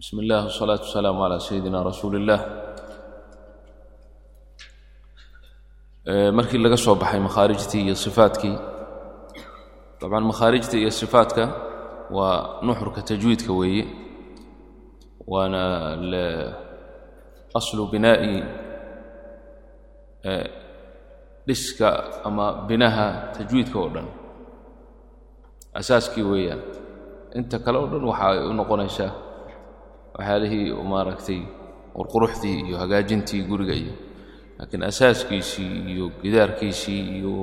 bismi illah wsalaatu wasalaamu calaa sayidina rasuuli illah markii laga soo baxay makhaarijtii iyo sifaatkii dabcan makhaarijta iyo sifaatka waa nuxurka tajwiidka weeye waana aslu binaa'i dhiska ama binaha tajwiidka oo dhan. Asaaskii weeyaan inta kale oo dhan waxa ay u noqonaysaa waxyaalihii maaragtay qurquruxdii iyo hagaajintii guriga iyo laakiin asaaskiisii iyo gidaarkiisii iyo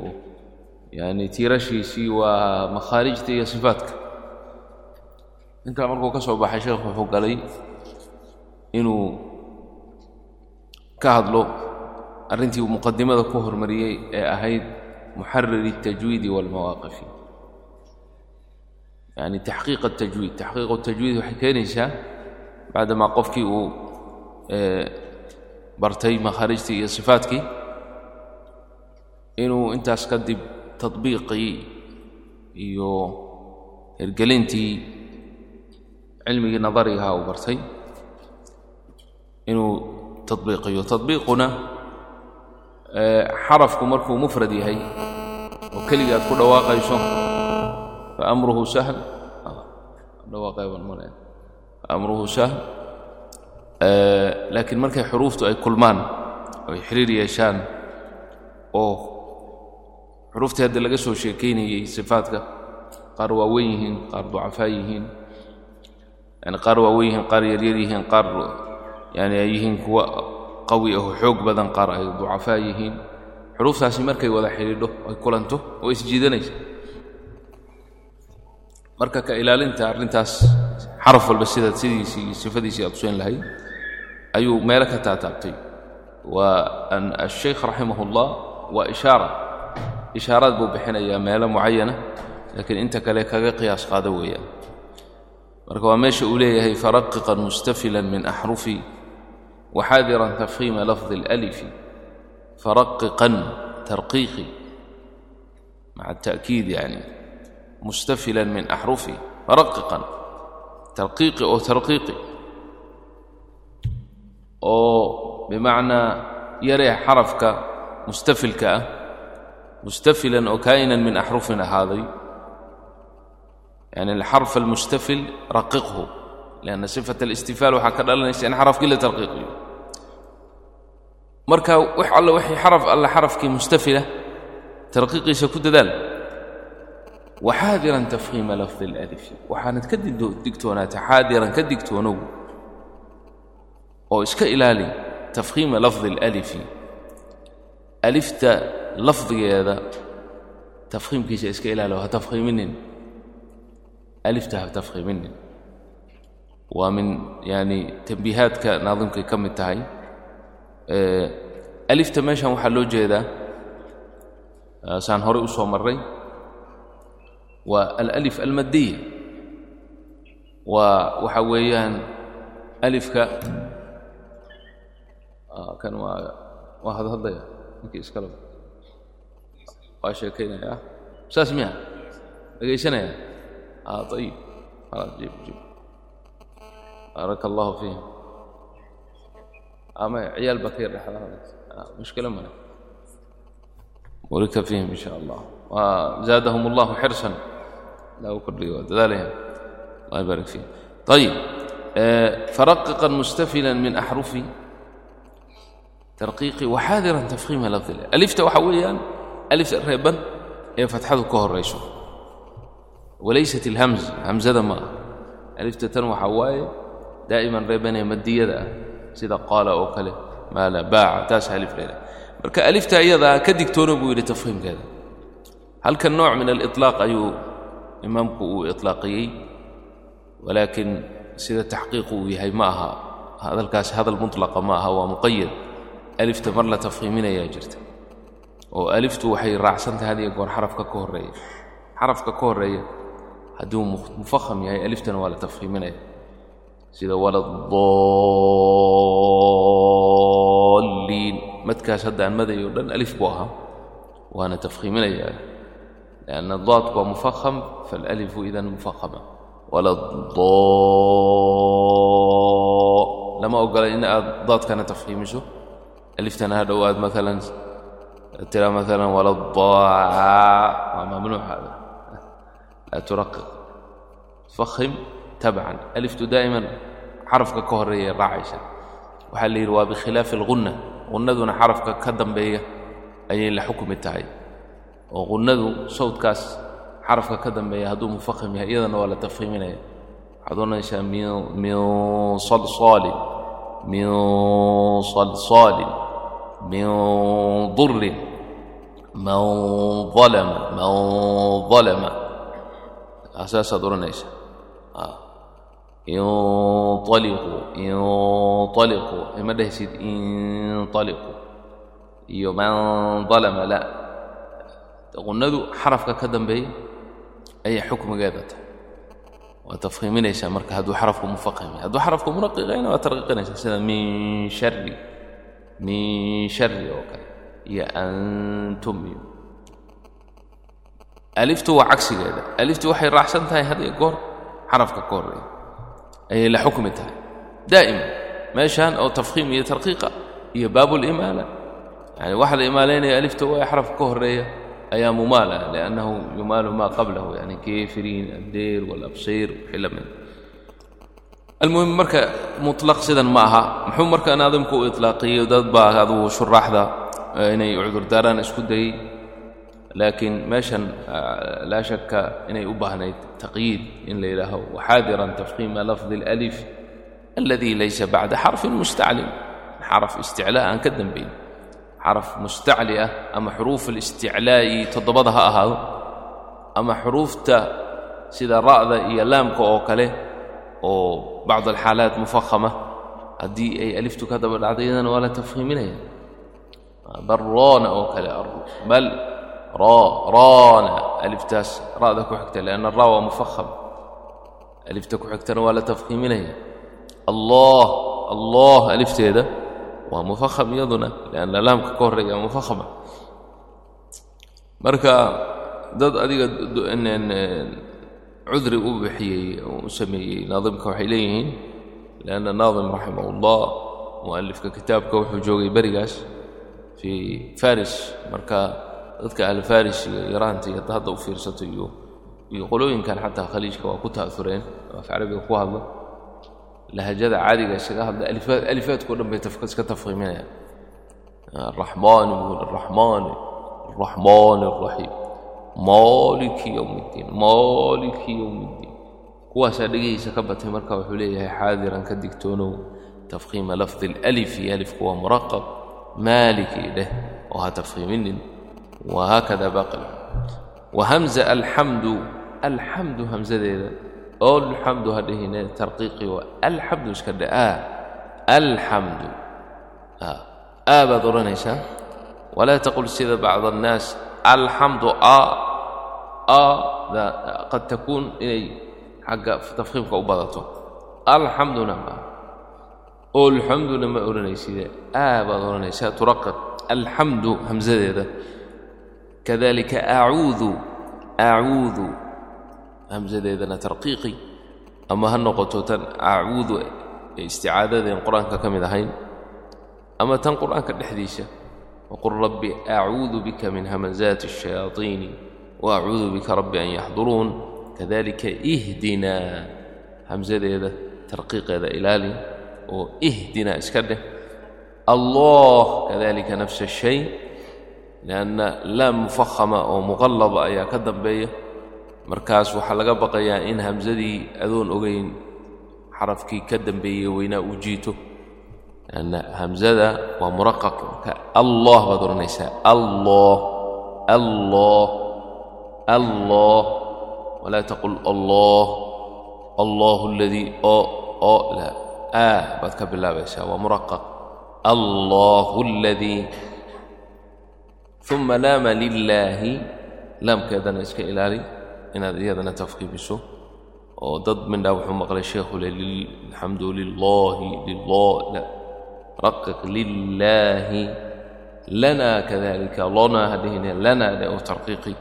yani tiirashiisii waa makhaarijta iyo sifaatka intaa markuu ka soo baxay sheekhu wuxuu galay inuu ka hadlo arrintii uu muqadimada ku hormariyey ee ahayd muxariri الtajwiidi wاlmawaaqifi yani taxqiiq الtajwiid taxqiiq الtajwiid waxay keenaysaa bacdamaa qofkii uu bartay makhaarijtii iyo sifaadkii inuu intaas kadib tadbiiqii iyo hirgelintii cilmigii nadarigaha uu bartay inuu tadbiiqiyo tadbiiquna xarafku markuu mufrad yahay oo keligii aad ku dhawaaqayso fa amruhu sahl dhawaaqay baan maleyn amruhu sahl laakiin markay xuruuftu ay kulmaan oo ay xiriir yeeshaan oo xuruuftii hadda laga soo sheekaynayey sifaadka qaar waaweyn yihiin qaar ducafaa yihiin yani qaar waaweyn yihiin qaar yaryar yihiin qaar yani ay yihiin kuwa qawi aho xoog badan qaar ay ducafaa yihiin. Xuruuftaasi markay wada xidhiidho ay kulanto oo isjiidanaysa marka ka ilaalinta arrintaas xaraf walba sidaad sidiisii iyo sifadiisii aad usayn lahayd ayuu meelo ka taataabtay waa an ashaykh raximah اllah waa ishaara ishaaraad buu bixinayaa meelo mucayana laakiin inta kale kaga qiyaas qaado weeyaan marka waa meesha uu leeyahay faraqiqan mustafilan min axrufi waxaadiran tafhiima lafdi اlأlifi faraqiqan tarqiiqi maca التأkiid yani mustafilan min axrufi faraqiqan tarqiiqi oo tarqiiqi. Oo bimacnaa yaree xarafka mustafilka ah mustafilan oo kaa'inan min axrufin ahaaday. Yani alxarf almustafil raqiqhu lianna sifat alistifaal waxaa ka dhalanaysa in xarafkii la tarqiiqiyo marka wax alle wixii xaraf alle xarafkii mustafila tarqiiqiisa ku dadaal waxaadiran tafhiima lafdi alalifi waxaanad ka digtoonaata xaadiran ka digtoonow oo iska ilaali tafhiima lafdi alalifi alifta lafdigeeda tafhiimkiisa iska ilaali oo ha tafhiiminin alifta ha tafhiiminin waa min yani tambiihaadka naadimkay ka mid tahay alifta meeshan waxaa loo jeedaa saan horey waa alalif almaddiya waa waxa weeyaan alifka kan waa waa hadhadlaya ninkii iskale waa sheekaynaya saas miya dhegaysanaya ayib khalaas jib jib baaraka allahu fiihim ama ciyaal baa ka yar dhexda mushkilo male burika fiihim in sha allah وزادهم الله حرصا لا أكرر ذلك الله يبارك فيه طيب فرققا مستفلا من أحرف ترقيقي وحاذرا تفخيم لفظ الله ألفت وحويا ألف ريبا هي فتحة كهر ريشو وليست الهمز همزة ما ألفت تنوى حواي دائما ريبا مدية ذا سيدا قال أو كله ما لا باع تاس ألف ليلة marka alifta iyada ka digtoono buu yidhi tafhiimkeeda halkan nooc min aliطlaaq ayuu imaamku uu iطlaaqiyey walaakiin sida taxqiiqu uu yahay ma aha. Hadalkaasi hadal mutlaqa ma aha waa muqayad alifta mar la tafhiiminayaa jirta. Oo aliftu waxay raacsan tahay had iyo goor xarafka ka horreeya. Xarafka ka horreeya hadduu mufaham yahay aliftana waa la tafhiiminaya. Sida waladaliin madkaas hadda aan madayo dhan alif buu ahaa. Waana tafhiiminayaa mufaham faalalifu idan mufahama wala lama ogola in aad daadkana tafhiimiso aliftana ha dhowaad maalan tira maalan waladdaa waa mamnuuc hada laa turaqiq fahim tabcan aliftu daa'iman xarafka ka horreeya raacaysa waxaa la yidhi waa bikhilaafi algunna gunnaduna xarafka ka dambeeya ayay la xukmi tahay oo gunnadu sawdkaas xarafka ka dambeeya hadduu mufahim yahay iyadana waa la tafhiiminaya waxaad oranaysaa min salsaalin min salsaalin min durin man alama man alama saasaad odhanaysaa inaliquu inaliquu ima dhehaysid inaliquu iyo man dalama la qunnadu xarafka ka dambeeya ayay xukmigeeda tahay. Waa tafhiiminaysaa marka hadduu xarafku mufaqim yahay. Hadduu xarafku munaqiqayna waa tarqiqinaysaa sida min shari min shari oo kale. Iyo antum iyo. Aliftu waa cagsigeeda. Aliftu waxay raacsan tahay had goor xarafka ka ayay la xukmi tahay. Daa'ima meeshan oo tafkhiim iyo tarqiiqa iyo baabulimaala yani waxa la imaalaynaya alifta waa xarafka ka horreeya ayaa mumaala liannahu yumaalu maa qablahu yani keefiriin addeer walabsiir wixii la mida almuhim marka mutlaq sidan ma aha. Muxuu marka naadimku u iطlaaqiyo dad baa adugu shuraaxda inay cudurdaaraan isku dayey. Laakiin meeshan laa shaka inay u baahnayd taqyiid in la yidhaaho waxaadiran tafkiima lafdi اlalif aladi laysa bacda xarfin mustaclim xaraf isticlaa aan ka dambayn xaraf mustacli ah ama xuruuf اlisticlaa'i toddobada ha ahaado ama xuruufta sida ra'da iyo laamka oo kale oo bacd alxaalaat mufahama haddii ay aliftu ka daba dhacdo iyadana waa la tafhiiminaya bal roona oo kale bal raana aliftaas ra'da ku xigta lianna ra waa mufaham alifta ku xigtana waa la tafhiiminaya allah allah alifteeda waa mufaham iyaduna lianna laamka ka horreeya mufahama marka dad adiga cudri u bixiyey oo u sameeyey naadimka waxay leeyihiin lianna naadim raximah ullah mu'alifka kitaabka wuxuu joogay berigaas fii faris. Marka dadka ahlu faris iyo iraanta iyo hadda u fiirsato iyo iyo qolooyinkan xataa khaliijka waa ku ta'aureen oo af carabiga ku hadlo lahajada caadiga isaga hadla alifaadko dhan bay iska tafhiiminayaan araxmaan bul araxmaan araxmaan araxiim maaliki yowm اddiin maaliki yowm اddiin kuwaasaa dhegihiisa ka batay marka wuxuu leeyahay xaadiran ka digtoonow tafkhiima lafdi اlalifi alifku waa muraqab maaliki dheh oo ha tafhiiminin wahaakada baqi wahamza alxamdu alxamdu hamzadeeda olxamdu ha dhehine tarqiiqi waa alxamdu iska dhe a alxamdu aa baad odhanaysaa? Walaa taqul sida bacd annaas alxamdu a ada qad takuun inay xagga tafkhiimka u badato. Alxamduna ma. Olxamduna ma odhanayside. Aa baad odhanaysaa turaqiq alxamdu hamsadeeda kadalika acuudu acuudu hamsadeedana tarqiiqi. Ama ha noqoto tan acuudu ee isticaadadaen qur'aanka ka mid ahayn ama tan qur'aanka dhexdiisa waqul rabbi acuudu bika min hamazaati الshayaaiini wa bika rabbi an yaxduruun. Kadalika ihdinaa. Hamsadeeda tarqiiqeeda ilaali oo ihdinaa iska dheh. Allah kadalika nafsa الshay lianna laa mufahama oo muqallaba ayaa ka dambeeya markaas waxaa laga baqayaa in hamsadii adoon ogayn xarafkii ka dambeeyey weynaa u jiito. Lanna hamsada waa muraqaq. Marka allah baad odhanaysaa allah allah allah walaa taqul allah allahu aladii o o la aa baad ka bilaabaysaa. Waa muraqaq. Allahu aladii uma laama lilaahi laamkeedana iska ilaali inaad iyadana tafkiimiso oo dad mindhaa wuxuu maqlay sheekhu le alxamdu lilaahi lilah raqiq lilaahi lana kadalika lona hadhihine lana dhe oo tarqiiqi.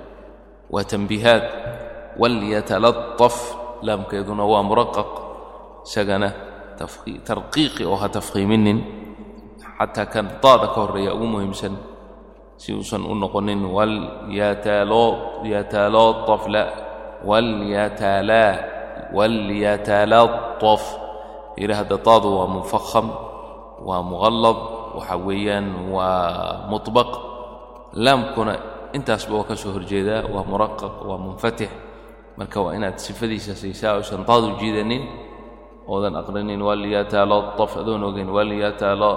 Waa tanbiihaad walyatalaطaf laamkeeduna waa muraqaq. Isagana tarqiiqi oo ha tafkhiiminin xataa kan daada ka horreeya ugu muhiimsan si uusan u noqonin walyatalaطaf la walyatalaa walyatalaطaf yidhi hadda taadu waa munfakham waa muqallad waxa weeyaan waa muطbaq laamkuna intaasba waa ka soo horjeedaa waa muraqaq waa munfatix. Marka waa inaad sifadiisa siisaa oysan taadu jiidanin oodan aqrinin walyatalaطaf adoon ogeyn walyatala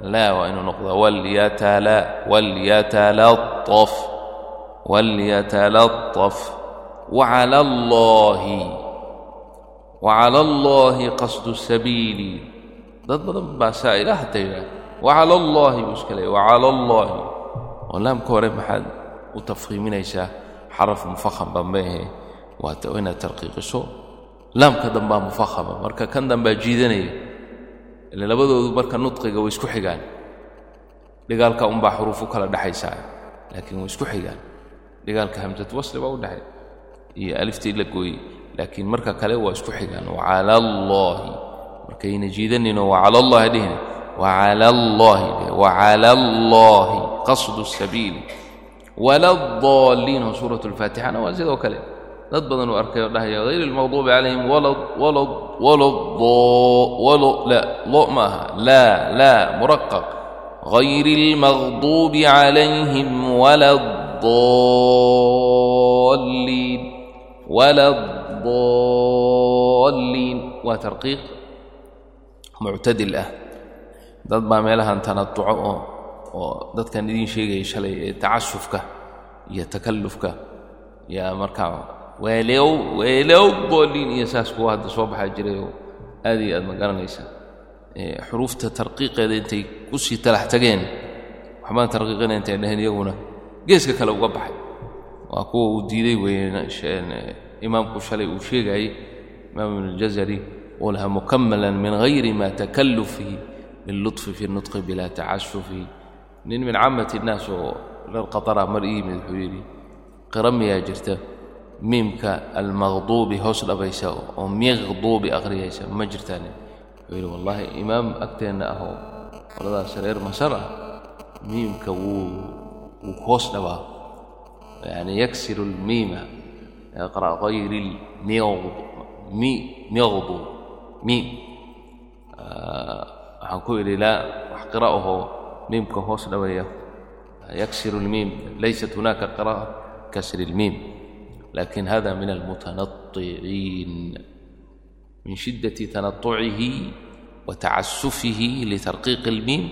laa waa wacala allahi wacala allahi qasdu sabiili dad badan baa saa'ila yidhaah. Wacala allahi buu iska leeyay wacala allahi oo laamka hore maxaad u tafkhiiminaysaa xaraf mufaham baa maehe waata inaad tarqiiqiso. Laamka dambaa mufahama marka kan dambaa jiidanaya ile labadoodu marka nudqiga way isku xigaan. Dhigaalka unbaa xuruuf u kala dhexaysaa laakiin way isku xigaan. Dhigaalka u dhexay iyo aliftii la gooyey. Laakiin marka kale waa isku xigaan. Wacala allaahi markayna jiidanino wacala allahi dhehina wacala allaahi wacala allaahi qasdu sabiili waladaalliin oo suurat alfaatixana waa sidoo kale. Dad badan uu arkay oo dhahaya hayr ilmaqduubi calayhim lo ma aha laa laa muraqaq غayr اlmaqduubi calayhim wala الضaliin ولا الضالين waa tarqiiq muctadil ah dad baa meelahan tanatuco oo oo dadkan idiin sheegaya shalay ee tacasufka iyo takallufka yaa markaa weeleow weeleow booliin iyo saas kuwa hadda soo baxaa jirayoo aad iyo aad ma garanaysa xuruufta tarqiiqeeda intay ku sii talax tageen waxbaan tarqiiqina intay dhaheen iyaguna geeska kale uga baxay waa kuwa uu diiday weeye imaamku shalay uu sheegaayey imaam ibn اljazari uu lahaa mukamalan min hayri ma takallufihi billuطfi fi nutqi bila tacasufi nin min caamati الnaas oo reer qaطara mar ii yimid wuxuu yidhi qira miyaa jirta miimka almaqduubi hoos dhabaysa oo miqduubi akhriyaysa ma jirtaan wuxuu yidhi wallahi imaam agteenna ah oo qoladaas reer masar ah miimka wuu wuu hoos dhabaa يعني يكسر الميمة يقرأ غير الميغض مي ميغض ميم. waxaan ku idhi laa wax qira'aho miimka hoos dhaweeya yaksiru lmiim laysat hunaaka qira'a kasri lmiim laakin hada min almutanaiin min shiddati tanatucihi wa tacasufihi litarqiiqi lmiim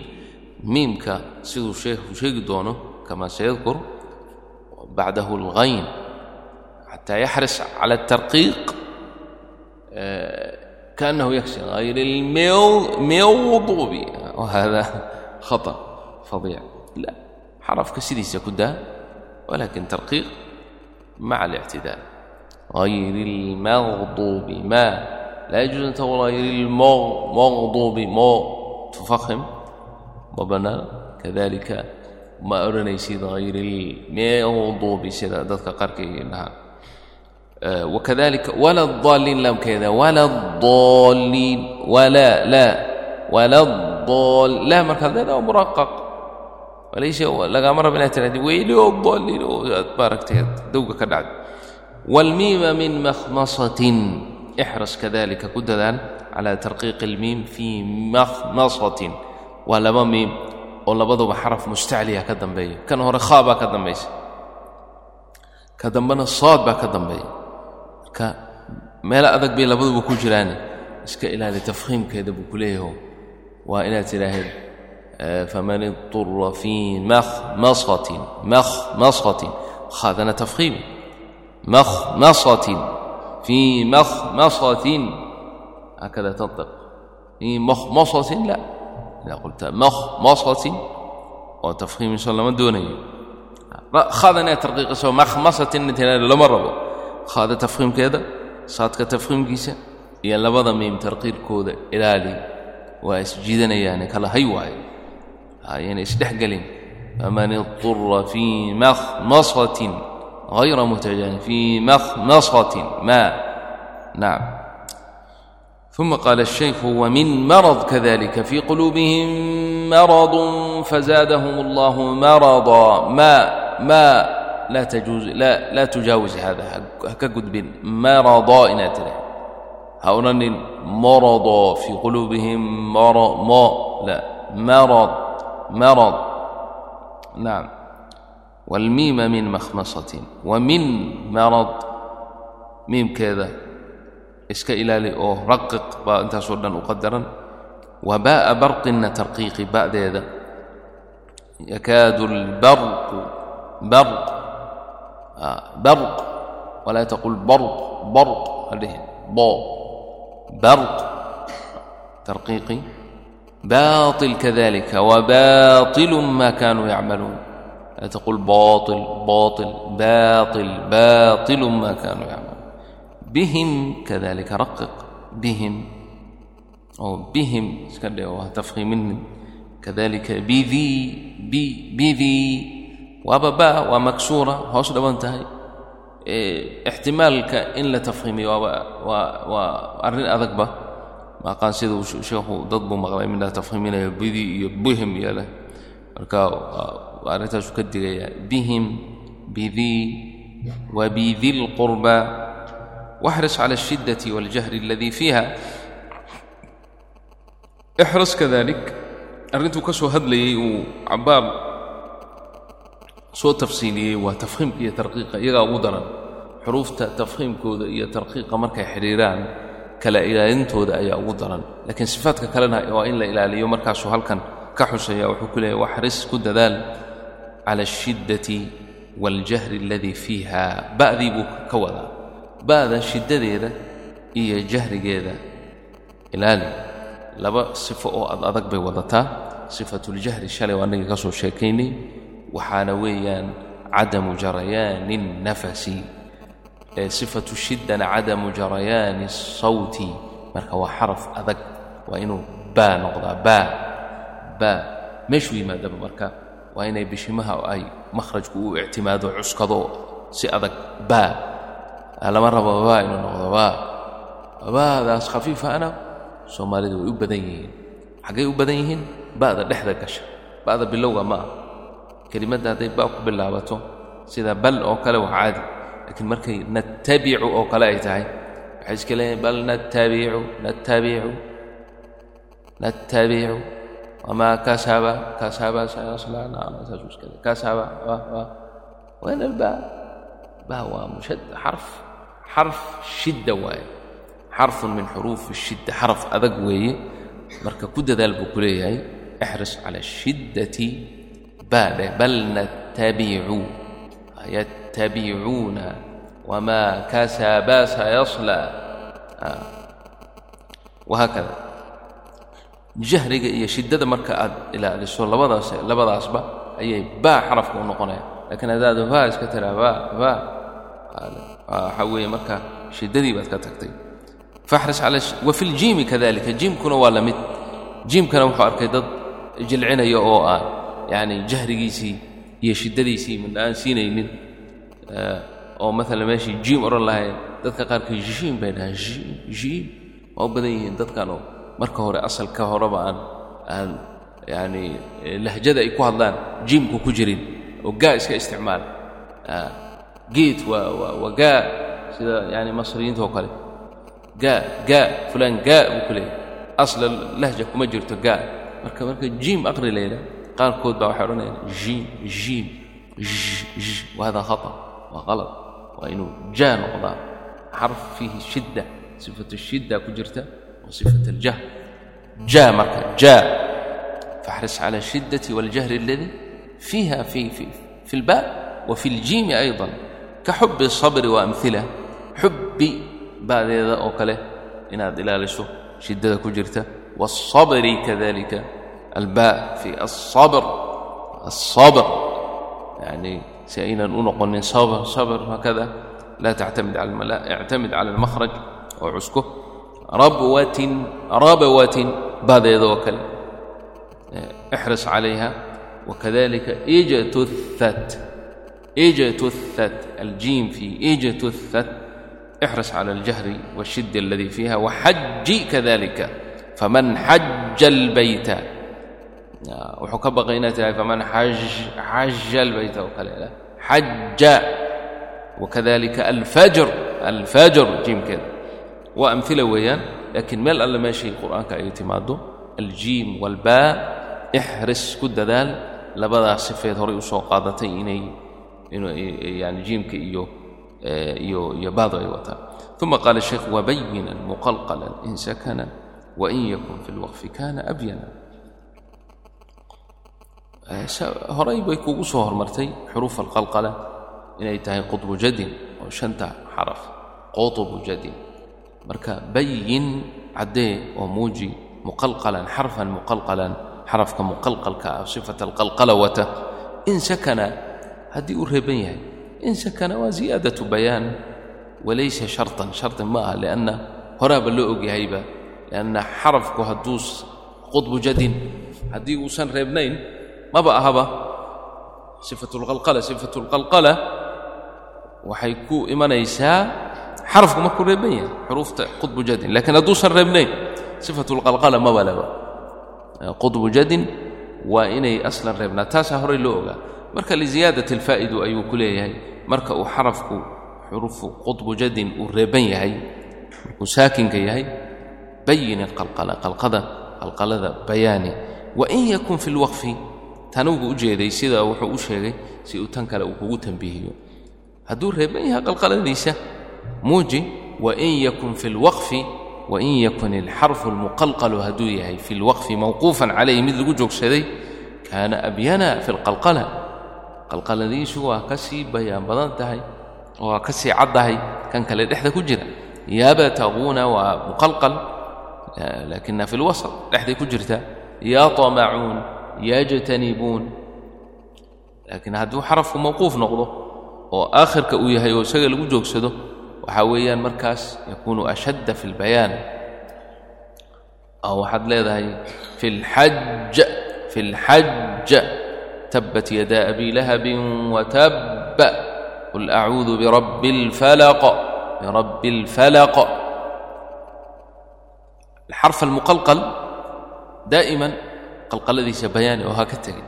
miimka siduu sheekhu sheegi doono kamaa sayadkur بعده الغين حتى يحرص على الترقيق كأنه يخشى غير الموضوب وهذا خطأ فظيع لا حرف كسيديسا كده ولكن ترقيق مع الاعتدال غير المغضوب ما لا يجوز أن تقول غير المغضوب مو تفخم وبنى كذلك ma odhanaysid hayr ilmawduubi sida dadka dhahaan wakadalika wala daaliin laamkeeda wala daaliin wala laa wala daal laa markaad leedaha muraqaq. Walayse lagama raba inaad tirahdid weyli oo daaliin oo aad maaragtay dowga ka dhacday. Waalmiima min makhmasatin ixras kadalika ku dadaal cala tarqiiqi almiim fii makhmasatin. Waa laba miim oo labaduba xaraf mustacliya ka dambeeya kan hore khaa baa ka dambaysa ka dambena saad baa ka dambeeya marka meelo adag bay labaduba ku jiraan iska ilaali tafkhiimkeeda buu ku leeyaho waa inaad tidhaahid faman idura fii makhmasatin makhmasatin khaadana tafkhiimi makhmasatin fii makhmasatin hakada tantiq fii makhmasatin la إذا قلت مخمصة oo tafhiimiso lama doonayo khada inaad tarqiiqiso makhmasatin intaynaan lama rabo khada tafhiimkeeda saadka tafhiimkiisa iyo labada miim tarqiirkooda ilaali waa isjiidanayaane kala hay waayo ayayna isdhexgelin faman idura fii makhmasatin غayra muhtajan fii makhmasatin ma nacam ثم قال الشيخ ومن مرض كذلك في قلوبهم مرض فزادهم الله مرضا ما ما لا تجوز لا لا تجاوز هذا هكجد بن مرضا إن هؤلاء مرضا في قلوبهم مرض ما لا مرض مرض نعم والميم من مخمصة ومن مرض ميم كذا iska ilaali oo raqiq baa intaasoo dhan u qadaran. Wa ba'a barqinna tarqiiqi ba'deeda. Yakaadu lbarqu barq ah, barq walaa taqul barq barq hadhihin bo barq tarqiiqi. Baaطil kadalika wabaطilu ma kanuu yacmaluun. Laa taqul baaطil baaطil baaطil baطilu ma kanuu yacmaluun لا تقول باطل باطل باطل باطل ما كانوا يعملون بهم كذلك رقق بهم أو بهم تفخيم كذلك بذي بي بذي وبباء ومكسورة هوش دو انتهي إيه احتمال كإن لا تفخيمي وأرن أذك به ما قال سيدو شيخ ضد مغرب من لا تفخيمين بذي بهم يا له marka arrintaas ka digaya bihim bidii وبذي واxرص على الشدة والجهر الذي فيها. اxرص كذلك. arrintuu ka soo hadlayey uu cabaab soo tafsiiliyey waa tafhiimka iyo tarqiiqa iyagaa ugu daran xuruufta tafhiimkooda iyo tarqiiqa markay xidhiiraan kala ilaalintooda ayaa ugu daran laakiin sifaadka kalena waa in la ilaaliyo markaasuu halkan ka xuseeya wuxuu ku leeyahy waxris ku dadaal cala الshiddati wاljahri اladii fiiha ba'da shiddadeeda iyo jahrigeeda. Ilaali laba sifo oo ad adag bay wadataa. Sifatljahri shalay oo annaga ka soo sheekaynay. Waxaana weeyaan cadamu jarayaani اnnafasi e, sifatu shiddana cadamu jarayaani الsawti marka waa xaraf adag waa inuu baa noqdaa baa baa. Meeshuu yimaadaba marka waa inay bishimaha ay makhrajku u ictimaado cuskado si adag baa lama rabo baba inuu noqdo baba. Babadaas khafiifana ah soomaalida way u badan yihiin. Xaggay u badan yihiin? Ba'da dhexda gasha. Ba'da bilowga ma ah kelimadda hadday ba ku bilaabato sida bal oo kale waa caadi. Laakiin markay nattabicu oo kale ay tahay waxay iska leeyihiin bal nattabicu nattabicu nattabicu. Wamaa kasaba kasaba sayaslanaasaas iska kaasaba waa min alba ba waa mushad xarf xarf shidda waaye. Xarfun min xuruufi shidda xaraf adag weeye. Marka ku dadaal buu ku leeyahay ixris cala shiddati baadheh bal nattabicu yattabicuuna wamaa kasaa baasa ah. wahaakada jahriga iyo shiddada marka aad ilaaliso labadaas labadaasba ayay baa xarafka u noqonayaan laakiin haddaad waa iska tiraa ba ba waxaa weeye marka shiddadii baad ka tagtay. Faxris cala wafi ljiimi kadalika jiimkuna waa la mid. Jiimkana wuxuu arkay dad jilcinaya oo aan yacni jahrigiisii iyo shiddadiisii midna aan siinaynin. Oo maalan meeshii jiim odhan lahayn dadka qaarkii jiim bay dhahaan jiim waa u badan yihiin dadkan oo marka hore asalka horeba aan aan yacni lahjada ay ku hadlaan jiimku ku jirin oo gaa iska isticmaala geed waa waa waa gaa sida yaani masriyiinta oo kale. Gaa gaa fulaan gaa buu ku leeyahay. Asla lahja kuma jirto gaa marka marka jiim aqri la yidhaha qaarkood baa waxay odhanayaan jiim jiim j wahada khata waa qalad waa inuu jaa noqdaa. Xarf fiihi shidda sifatu shidda ku jirta wa sifat aljah jaa marka jaa. Faxris cala ashiddati waاljahri aladi fiiha fi fi اlba wa fi اljiimi ayضa ka xubi sabri waa amila xubbi ba'deeda oo kale inaad ilaaliso shiddada ku jirta. Waالصabri kadalika alba fi aلصabr aلصabr yani si aynan u noqonin sabr sabr hakada laa tactamid ala almala ictamid cala almakhraj oo cusko rabwatin rabawatin badeeda oo kale. Ixris calayha wakadalika ijtuhat ijtuhat aljiim fii ijtuhat ixris cala اljahri wاshida اladii fiiha waxaji kadalika faman xaja اlbayta wuxuu ka baqay inaad tiahay faman xaja اlbayta oo kale xaja wakadalika alfajr alfajr jiimkeeda waa amila weeyaan laakiin meel alle meeshay qur'aanka ay timaado aljiim walbaa ixris ku dadaal labadaa sifeed horay u soo qaadatay inay jiimka iyo iyo baadu ay wataan. Uma qaala sheekh wabayina muqalqalan in sakana wain yakun fi lwaqfi kana abyana. Horay bay kugu soo hormartay xuruuf alqalqala inay tahay qudbu jadin oo shanta xaraf qudbu jadin. Marka bayin caddee oo muuji muqalqalan xarfan muqalqalan xarafka muqalqalka ah sifat alqalqala wata in sakana haddii uu reeban yahay. In sakana waa ziyaadatu bayaan. Walaysa shartan shardi ma aha lianna horaaba loo ogyahayba lianna xarafku hadduu qudbu jadin haddii uusan reebnayn maba ahaba. Sifatulqalqala sifatulqalqala waxay ku imanaysaa xarafku markuu reeban yahay xuruufta qudbu jadin. Lakiin hadduusan reebnayn sifatulqalqala maba laba qudbu jadin waa inay aslan reebnaa. Taasaa horey loo ogaa marka liziyaadati alfaa'idu ayuu ku leeyahay. Marka uu xarafku xuruufu qudbu jadin uu reeban yahay markuu saakinka yahay bayin alqalqala qalqada qalqalada bayaani. Wain yakun fi lwaqfi tanugu u jeeday wuxuu u sheegay si uu tan kale uu kugu tambiihiyo hadduu reeban yahay qalqaladiisa muuji wain yakun fi lwaqfi wain yakun alxarfu almuqalqalu hadduu yahay fi lwaqfi mawquufan calayhi mid lagu joogsaday kaana abyana fi lqalqala qalqaladiisu waa ka sii bayaan badan tahay oo waa ka sii caddahay kan kale dhexda ku jira yabtaguuna waa muqalqal laakina fi lwasط dhexday ku jirtaa yaطmacuun yajtanibuun laakiin hadduu xarafku mawquuf noqdo oo aakhirka uu yahay oo isaga lagu joogsado waxaa weeyaan markaas yakuunu ashadda fi اlbayaan oo waxaad leedahay fi اlxaj fi اlxaj tabat yada abi lahabin watab qul acuudu birabbi اlfalaq birabbi اlfalaq alxarf almuqalqal daa'iman qalqaladiisa bayaani oo ha ka tegin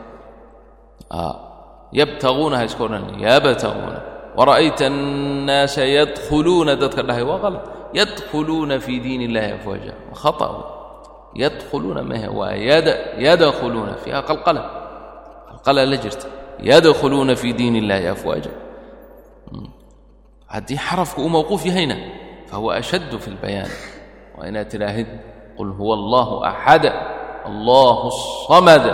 yabtaguuna ha iska odhan yabtaguuna wara'ayta annaasa yadkhuluuna dadka dhahay waa qalad yadkhuluuna fii diin illahi afwaaja khata yadkhuluuna mahe waa yadkhuluuna fiiha qalqala qalqala la jirta yadkhuluuna fii diin illahi afwaaja haddii xarafku uu mawquuf yahayna fahuwa ashaddu fi lbayaan waa inaad tidhaahid qul huwa allahu axad allahu الصamad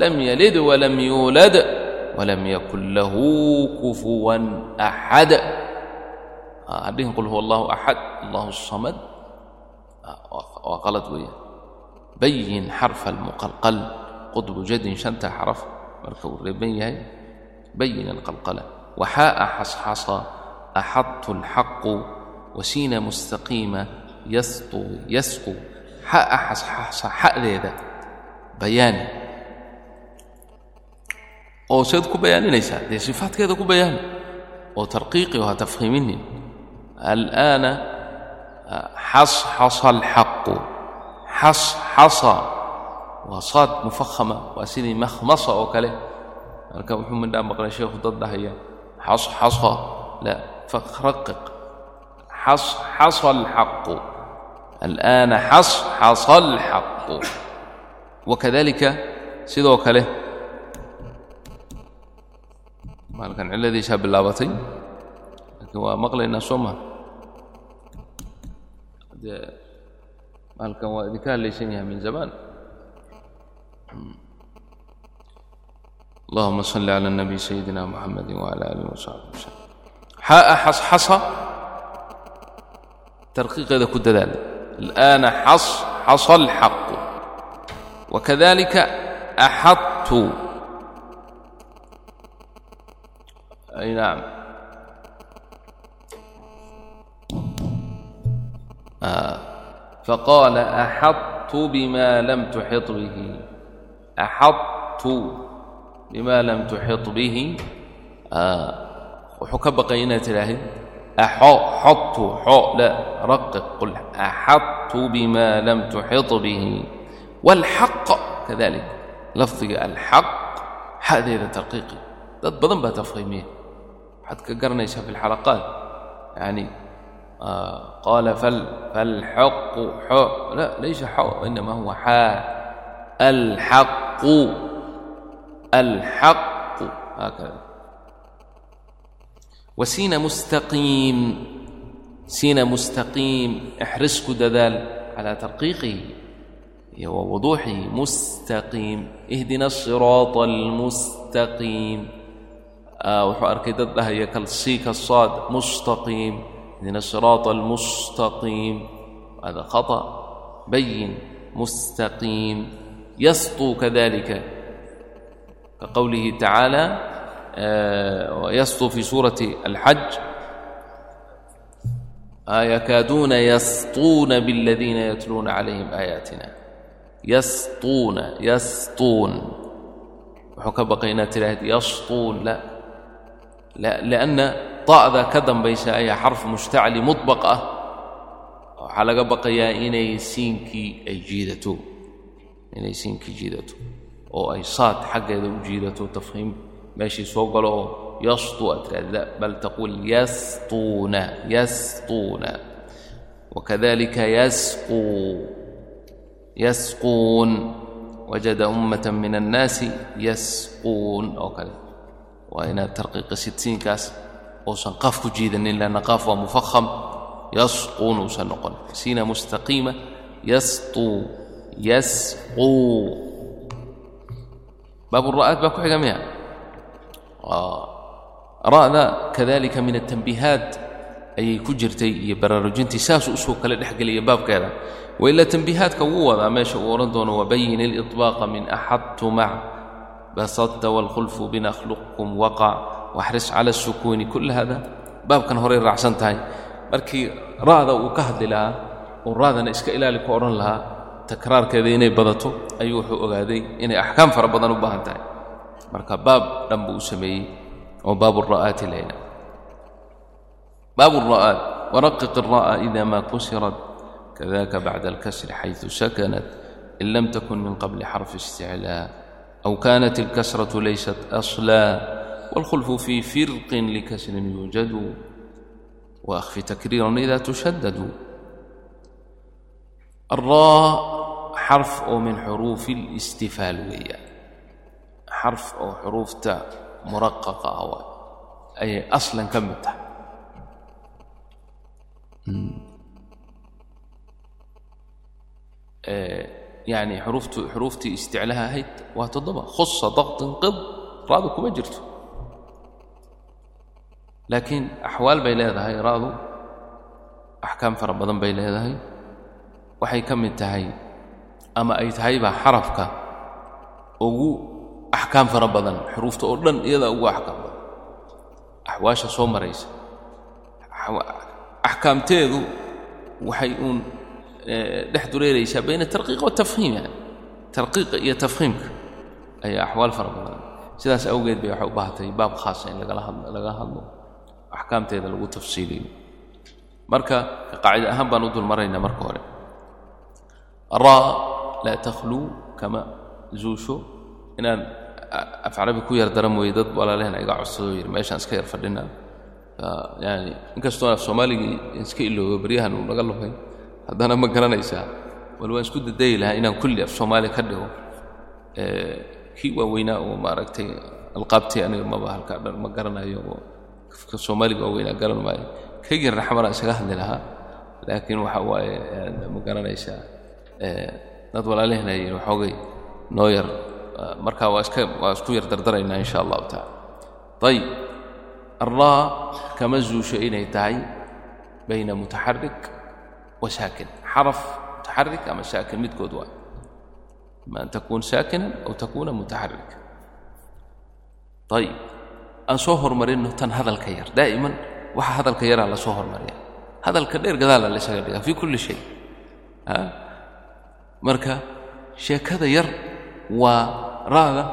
lam yalid walam yuulad walam yakun lahu kufuwan axad hadhihin qul huwa allahu axad allahu الصamad waa qalad weeyaan bayin xarfa almuqalqal qudbu jadin shanta xaraf marka uu reeban yahay bayin alqalqala. Waxaa'a xasxasa axadtu اlxaqu wasiina mustaqiima yasqu yasqu. Xa'a xasxasa xa'deeda bayaani. Oo seed ku bayaaninaysaa dee sifaadkeeda ku bayaani oo tarqiiqi oo tafhiiminin. Al'aana xasxasa alxaqu xasxasa waa saad mufahama waa sidii makhmasa oo kale. Marka wuxuu midhaa maqlay sheekhu dad dhahaya xasxasa la faraqiq xasxasa alxaqu al'aana xasxasa alxaqu wakadalika sidoo kale. Maalkan cilladiisaa bilaabatay. Laakiin waa maqlaynaa soo maha waa idinka hadlaysan yahay min zamaan اللهم صل على النبي سيدنا محمد وعلى آله وصحبه وسلم حاء حصحص ترقيق إذا كنت ذلك الآن حص حصى الحق وكذلك أحطت أي نعم آه فقال أحطت بما لم تحط به أحطت بما لم تحط به آه wuxuu ka baqay inaad tidhaahid أحط حط حو لا رقق قل أحطت بما لم تحط به والحق كذلك لفظ الحق هذا ترقيقي dad badan baa tafhiimiya waxaad ka garanaysaa fi اlxalaqaat yani qaala falxaqu xo la laysa xo inama huwa xaa الحق الحق هكذا وسين مستقيم سين مستقيم احرصك دذال على ترقيقه ووضوحه مستقيم اهدنا الصراط المستقيم وحو أركدت هي كالسيك الصاد مستقيم اهدنا الصراط المستقيم هذا خطأ بين مستقيم يسطو كذلك كقوله تعالى ويسطو في سورة الحج يكادون يسطون بالذين يتلون عليهم آياتنا يسطون يسطون وحكى بقينا تلاهد يسطون لا لا لأن طاء ذا كدم بيش أي حرف مشتعل مطبقة حلقة بقيا إني سينكي أجيدته جيدته إني سينكي جيدته أو أي صاد حق إذا جيدته تفهيم ماشي سoo galo oo yasطu aad tiraahda bal taqul yasطuuna yasطuuna وكذلك يسقو يسقون وجد أمة من الناس يسقون أو كذا وإن ترقيق ستين كاس وصن قاف جيدا لأن قاف مفخم يسقون وسنقل سين مستقيمة yasquu baab ura'aad baa ku xiga miya? Ra'da kadalika min atambiihaad ayay ku jirtay iyo baraarujintii saasuu u soo kale dhexgeliya baabkeeda. Wailaa tambiihaadka wuu wadaa meesha uu odhan doono wabayin ilibaaqa min axadtu mac basadta waalkhulfu binakhluqkum waqac waxris cala asukuuni kull hada baabkan horay raacsan tahay. Markii ra'da uu ka hadli lahaa uu ra'dana iska ilaali ku odhan lahaa takraarkeeda inay badato ayuu wuxuu ogaaday inay axkaam fara badan u baahan tahay. Marka baab dhan buu u sameeyey oo baabu ra'aati layla. Baabu ra'aat waraqiq ra'a ida ma kusirat kadaka bacda alkasri xayثu sakanat in lam takun min qabli xarfi isticlaa aw kanat اlkasraةu laysat aslaa wاlkhulfu fii firqin likasrin yuujadu waakfi takriiran ida tushaddadu الراء xarf oo min xuruufi اlistifaal weeyaan. Xarf oo xuruufta muraqaqa ah waay. Ayay aslan ka mid tahay. Yacni xuruuftu xuruuftii isticlaha ahayd waa toddoba. Khusa daqtin qid ra'du kuma jirto. Laakiin axwaal bay leedahay ra'du axkaam fara badan bay leedahay. Waxay ka mid tahay ama ay tahayba xarafka ugu axkaam fara badan xuruufta oo dhan iyadaa ugu axkaam badan. Axwaasha soo maraysa. Axkaamteedu waxay uun dhex dureeraysaa bayna tarqiiq watafhiim yani tarqiiqa iyo tafhiimka ayaa axwaal fara badan. Sidaas awgeed bay waxay u baahatay baab khaasa in lagala hadlo laga hadlo axkaamteeda lagu tafsiiliyo. Marka qaacida ahaan baan u dul maraynaa marka hore laa takhluu kama zuusho inaan af carabi ku yar dara mooye dad walaalehen iga codsado yidhi meeshaan iska yar fadhinaa yani inkastoo soomaaligii iska iloobo baryahan uu naga lufay haddana ma garanaysaa bal waan isku dadayi lahaa inaan kulli af soomaali ka dhigo kii waaweynaa oo maaragtay alqaabtii aniga maba halkaa dhan ma garanayo oo ka soomaaliga waaweynaa garan maayo kaygin raxmana isaga hadli lahaa laakiin waxa waaye ma garanaysaa dad walaalehen ay waxoogay noo yar. Marka waa iska waa isku yar dardaraynaa insha allahu tacala ayib الraa kama zuusho inay tahay bayna mutaxarik wa saakin. Xaraf mutaxarik ama saakin midkood waa. Ima an takuun saakinan aw takuuna mutaxarik ayib aan soo hormarinno tan hadalka yar. Daa'iman waxa hadalka yaraa la hormariya hadalka dheer gadaala la isaga dhigaa fii kulli shay marka sheekada yar waa ra'da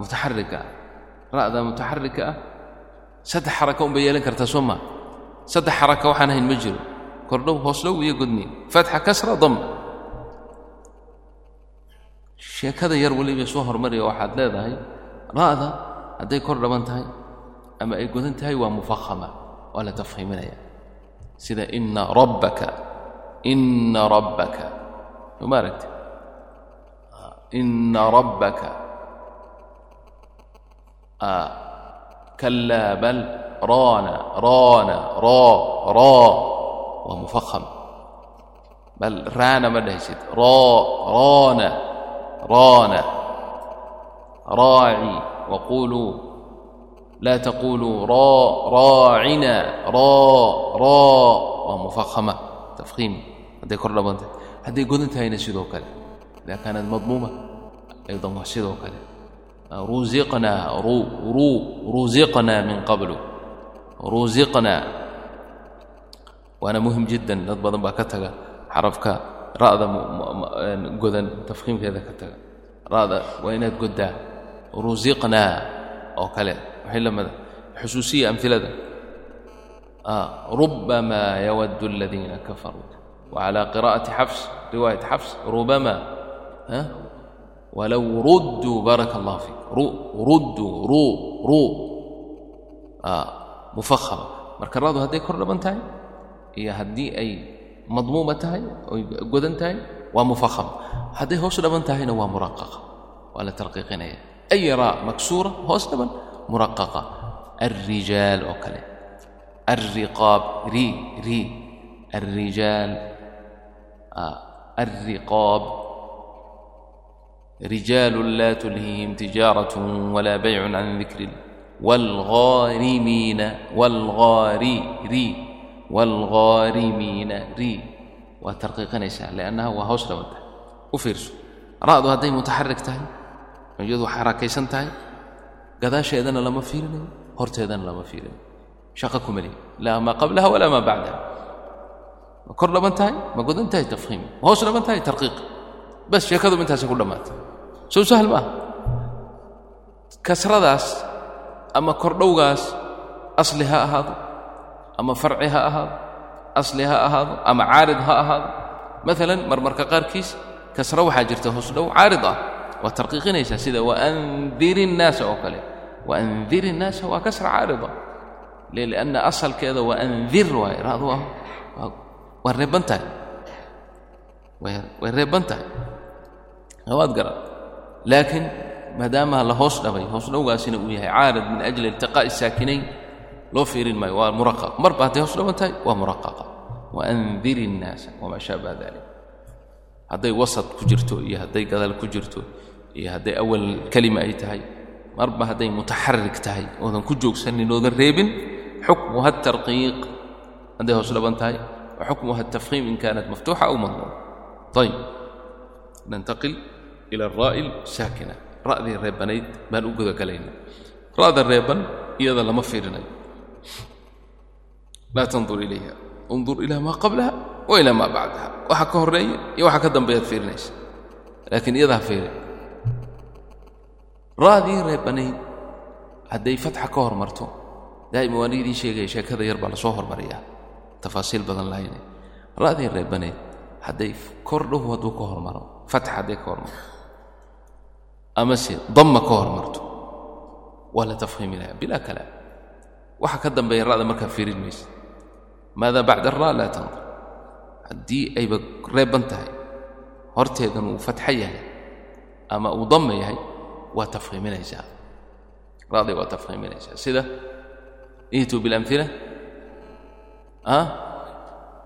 mutaxarika ah ra'da mutaxarika ah saddex xaraka un bay yeelan kartaa soo maa saddex xaraka waxaan ahayn ma jiro. Kordhow hoosdhow iyo godniin fatxa kasra dam. Sheekada yar weliba soo hormariya waxaad leedahay ra'da hadday kor dhaban tahay ama ay godan tahay waa mufahama waa la tafhiiminaya. Sida ina rabbaka ina rabbaka soma aragti ina rabbaka. Kalaa bal. Raana raana raa raa waa mufaham bal raana ma dhahaysid raa raana raana raaci waquluu laa taquluu raa raacina raa raa waa mufahama tafhiim hadday kor dhaban tahay hadday godan sidoo kale. Ida kaanat madmuuma. Aydan waa sidoo kale. Ruiqnaa ruusiqnaa min qablu. Ruusiqnaa waana muhiim jiddan. Dad badan baa ka taga. Xarafka ra'da godan tafkiimkeeda ka taga. Ra'da waa inaad goddaa. Ruusiqnaa oo kale. Waxay lamida ah. xusuusiya amilada ah, rubamaa yawaddu aladiina kafaruu وعلى قراءة حفص رواية حفص ربما ها؟ ولو ردوا بارك الله فيك رو ردوا رو رو آه مفخمة marka raadu hadday kor dhaban tahay iyo haddii ay madmuuma tahay oy godan tahay waa mufaham hadday hoos dhaban tahayna waa muraqaqa waa la tarqiiqinaya ay raa maksuura hoos dhaban muraqaqa alrijaal oo kale alriqaab ri ri alrijaal الرقاب. رجال لا تلهيهم تجارة ولا بيع عن ذكر الله. والغارمين والغاري ري. والغارمين ري وترقيقنيسا لأنها وهوس لوده ufiirso ra-du hadday mutaxarik tahay iyadu xarakaysan tahay gadaasheedana lama fiirinayo horteedana lama fiirinayo shaqa kumaliy laa maa qablaha walaa maa bacdaha ma kor dhaban tahay ma godan tahay tafhiim ma hoos dhaban tahay tarqiiq bas sheekadu intaasay ku dhammaatay sow sahl ma aha kasradaas ama kordhowgaas asli ha ahaado ama farci ha ahaado asli ha ahaado ama caarid ha ahaado maalan marmarka qaarkiis kasro waxaa jirta hoosdhow caarid ah waa tarqiiqinaysaa sida waandir innaasa oo kale waandir innaasa waa kasra caarida lianna asalkeeda waandir waaye raadu ah waa reeban tahay. Way reeban tahay. Waad garan laakiin maadaama la hoos dhabay hoos dhowgaasina uu yahay caarad min ajli iltiqaa'i saakinayn loo fiirin maayo waa muraqaq marba hadday hoos dhaban tahay waa muraqaqa. Waandir innaasa wamaa shaaba dalik hadday wasad ku jirto iyo hadday gadaal ku jirto iyo hadday awal kelima ay tahay marba hadday mutaxarik tahay oodan ku joogsanin oodan reebin xukmuha tarqiiq. Hadday hoos dhaban tahay وxukmuha التafhiim in kaanat maftuuxa aw madmuuma ayb nantaqil ila الraa'i saakina ra'dii reebanayd baan u gudagalayna ra'da reeban iyada lama fiirinayo laa tandur ilayha undur ilaa maa qablaha wa ilaa maa bacdaha waxa ka horeeya iyo waxa ka dambeeyaad fiirinaysa laakiin iyada ha fiirin ra'dii reebanayd hadday fatxa ka hormarto daa'ima waan idiin sheegaya sheekada yar baa la soo hormariyaa tafaasiil badan lahayne ra'dii reebanayd hadday kor hadduu ka hormaro fatxa hadday ka hormarto. Amase damma ka hormarto. Waa la tafhiimi lahaa bilaa kalaam waxa ka dambeeya ra'da markaa fiirin maysa. Maada bacda ara laa tandur haddii ayba reeban tahay horteedan uu fatxo yahay ama uu damma yahay waa tafhiiminaysaa ra'day waa tafhiiminaysaa sida ihtuu biاlamhila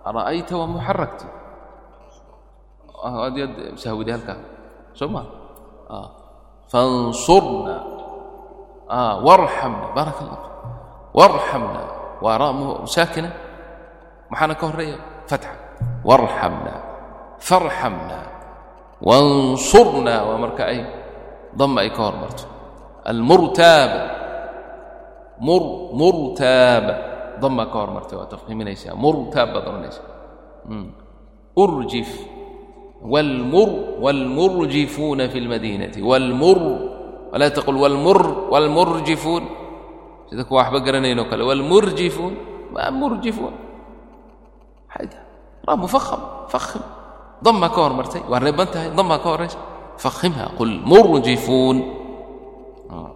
ara'ayta waa muxarakti ad yaad sahwide halkaa soo ma fansurna warxamna baaraka allah warxamna waa ra saakina maxaana ka horreeya fatxa warxamna farxamna wansurna waa marka ay dama ay ka hormarto almurtaaba mur murtaaba dama ka hormartay waad tafhiiminaysaa murtaa baad ohanaysaa hmm. urjif. Wاlmur wاlmurjifuuna fi اlmadiinati wاlmur walaa taqul wاlmur wاlmurjifuun sida kuwa waxba garanayn oo kale. Wاlmurjifuun ma murjifuun. Raa mufaham fahim dama ka hormartay waa reeban tahay. Dama ka horraysa fahimha qul murjifuun. Hmm.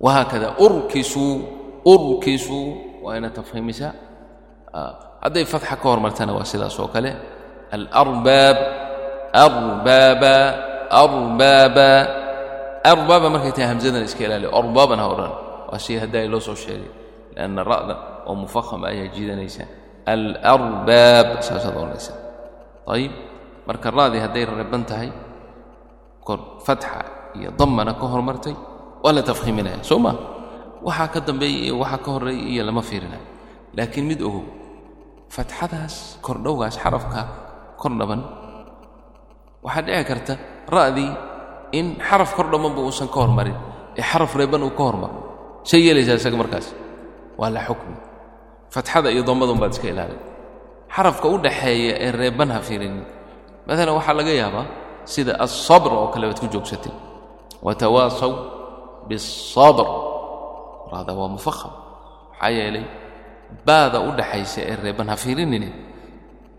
Wahaakada urkisuu urkisuu waa inaad tafhiimisaa hadday fatxa ka hormartana waa sidaas oo kale. Alarbaab arbaaba arbaaba. Arbaaba markay tahay hamzadan iska ilaaliyo arbaaban ha odhan waa shay haddaa loo soo sheegay. Lianna ra'da oo mufahama ayaa jiidanaysa. Alarbaab saasaad odhanaysa ayib marka ra'dii hadday reban tahay kor fatxa iyo dammana ka hormartay waa la tafhiiminaya soo ma waxaa ka dambeeyey iyo waxaa ka horreeyay iyo lama fiirinayo laakiin mid ogow fatxadaas kordhowgaas xarafka kor dhaban waxaa dhici karta ra'dii in xaraf kor dhammanba uusan ka hormarin ee xaraf reeban uu ka hormaro say yeelaysaa isaga markaas. Waa la xukmi. Fatxada iyo dammadun baad iska ilaalin xarafka u dhaxeeya ee reeban ha fiirinin. Maalan waxaa laga yaabaa sida alsabr oo kale baad ku joogsatay watawaasaw biالsabr raada waa mufaham maxaa yeelay baada u dhaxaysa ee reeban ha fiirinine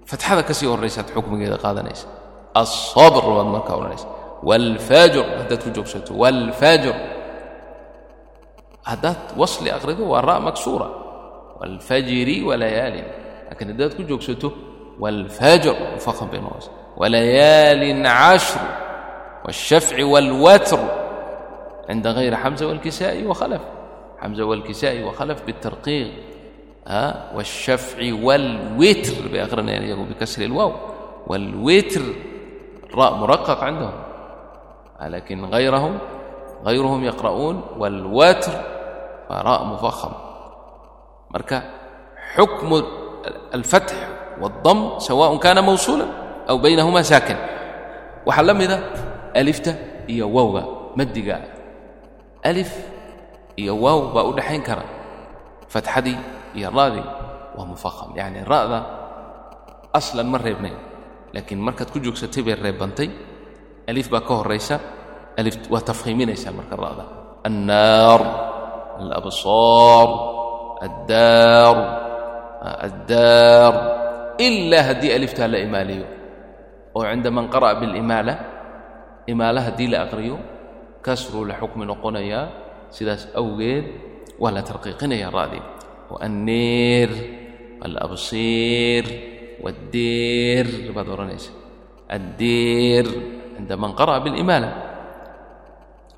fatxada ka sii xukmigeeda qaadanaysa. Alsabr baad markaa odhanaysa waalfaajir haddaad ku joogsato waalfaajir haddaad wasli akhrido waa ra' maksuura. Waalfajiri walayaalin. Laakiin haddaad ku joogsato waalfaajir mufaham bay noqonaysa. Walayaalin cashr waalshafci waalwatr cinda hayri xamza waalkisaa'i wakhalaf حمزة والكسائي وخلف بالترقيق ها والشفع والوتر بآخرنا يليه بكسر الواو والوتر راء مرقق عندهم لكن غيرهم غيرهم يقرؤون والوتر فراء مفخم مركا حكم الفتح والضم سواء كان موصولا أو بينهما ساكن وحلم إذا ألفت إيا ووغا مد ألف iyo waaw baa u dhaxayn kara. Fatxadii iyo ra'dii waa mufaham yacni ra'da aslan ma reebnayn laakiin markaad ku joogsatay bay reebantay. Alif baa ka horaysa alif waa tafhiiminaysaa marka ra'da annaar alabsaar addaar addaar. Ilaa haddii aliftaa la imaaliyo oo cinda man qara'a bilimaala imaala haddii la aqriyo kasruu la noqonayaa sidaas awgeed waa la tarqiiqinaya ra'dii anniir alabsiir waddiir baad odhanaysa addiir cinda man qara'a bilimaala.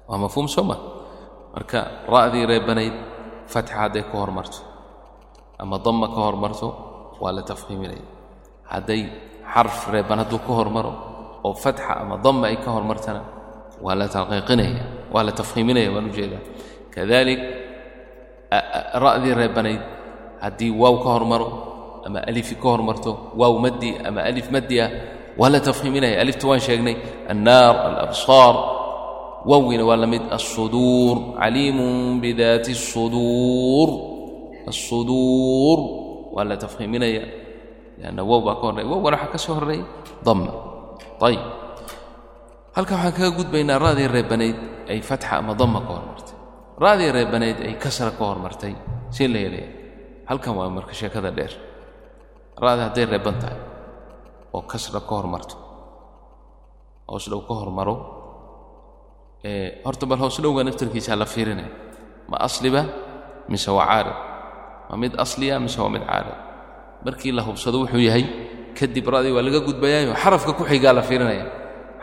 Waa mafhuum soo ma marka ra'dii reebanayd fatxa hadday ka hormarto ama damma ka hormarto waa la tafhiiminaya hadday xarf reeban hadduu ka hormaro oo fatxa ama damma ay ka hormartana waa la taqiiqinaya waa la tafhiiminaya waan ujeedaa kadalik ra'dii reebanayd haddii waaw ka hormaro ama alifi ka hormarto waaw maddi ama alif maddi ah waa la tafhiiminaya alifta waan sheegnay annaar alabsaar wawgina waa la mid alsuduur caliimun bidaati الsuduur الsuduur waa la tafhiiminaya lanna wow baa ka horraya wowgana waxaa ka soo horreeyay damma ayib halkan waxaan kaga gudbaynaa ra'dii reebanayd ay fatxa ama damma ka hormartay ra'dii reebanayd ay kasra ka hormartay see la helaya halkan waa marka sheekada dheer. Ra'di hadday reeban tahay oo kasra ka hormarto hoos dhow ka hormaro horta bal hoos dhowga naftarkiisaa la fiirinaya ma asliba mise waa caarid ma mid asliya mise waa mid caarid markii la hubsado wuxuu yahay kadib ra'dii waa laga gudbayaayo xarafka ku xigaa la fiirinaya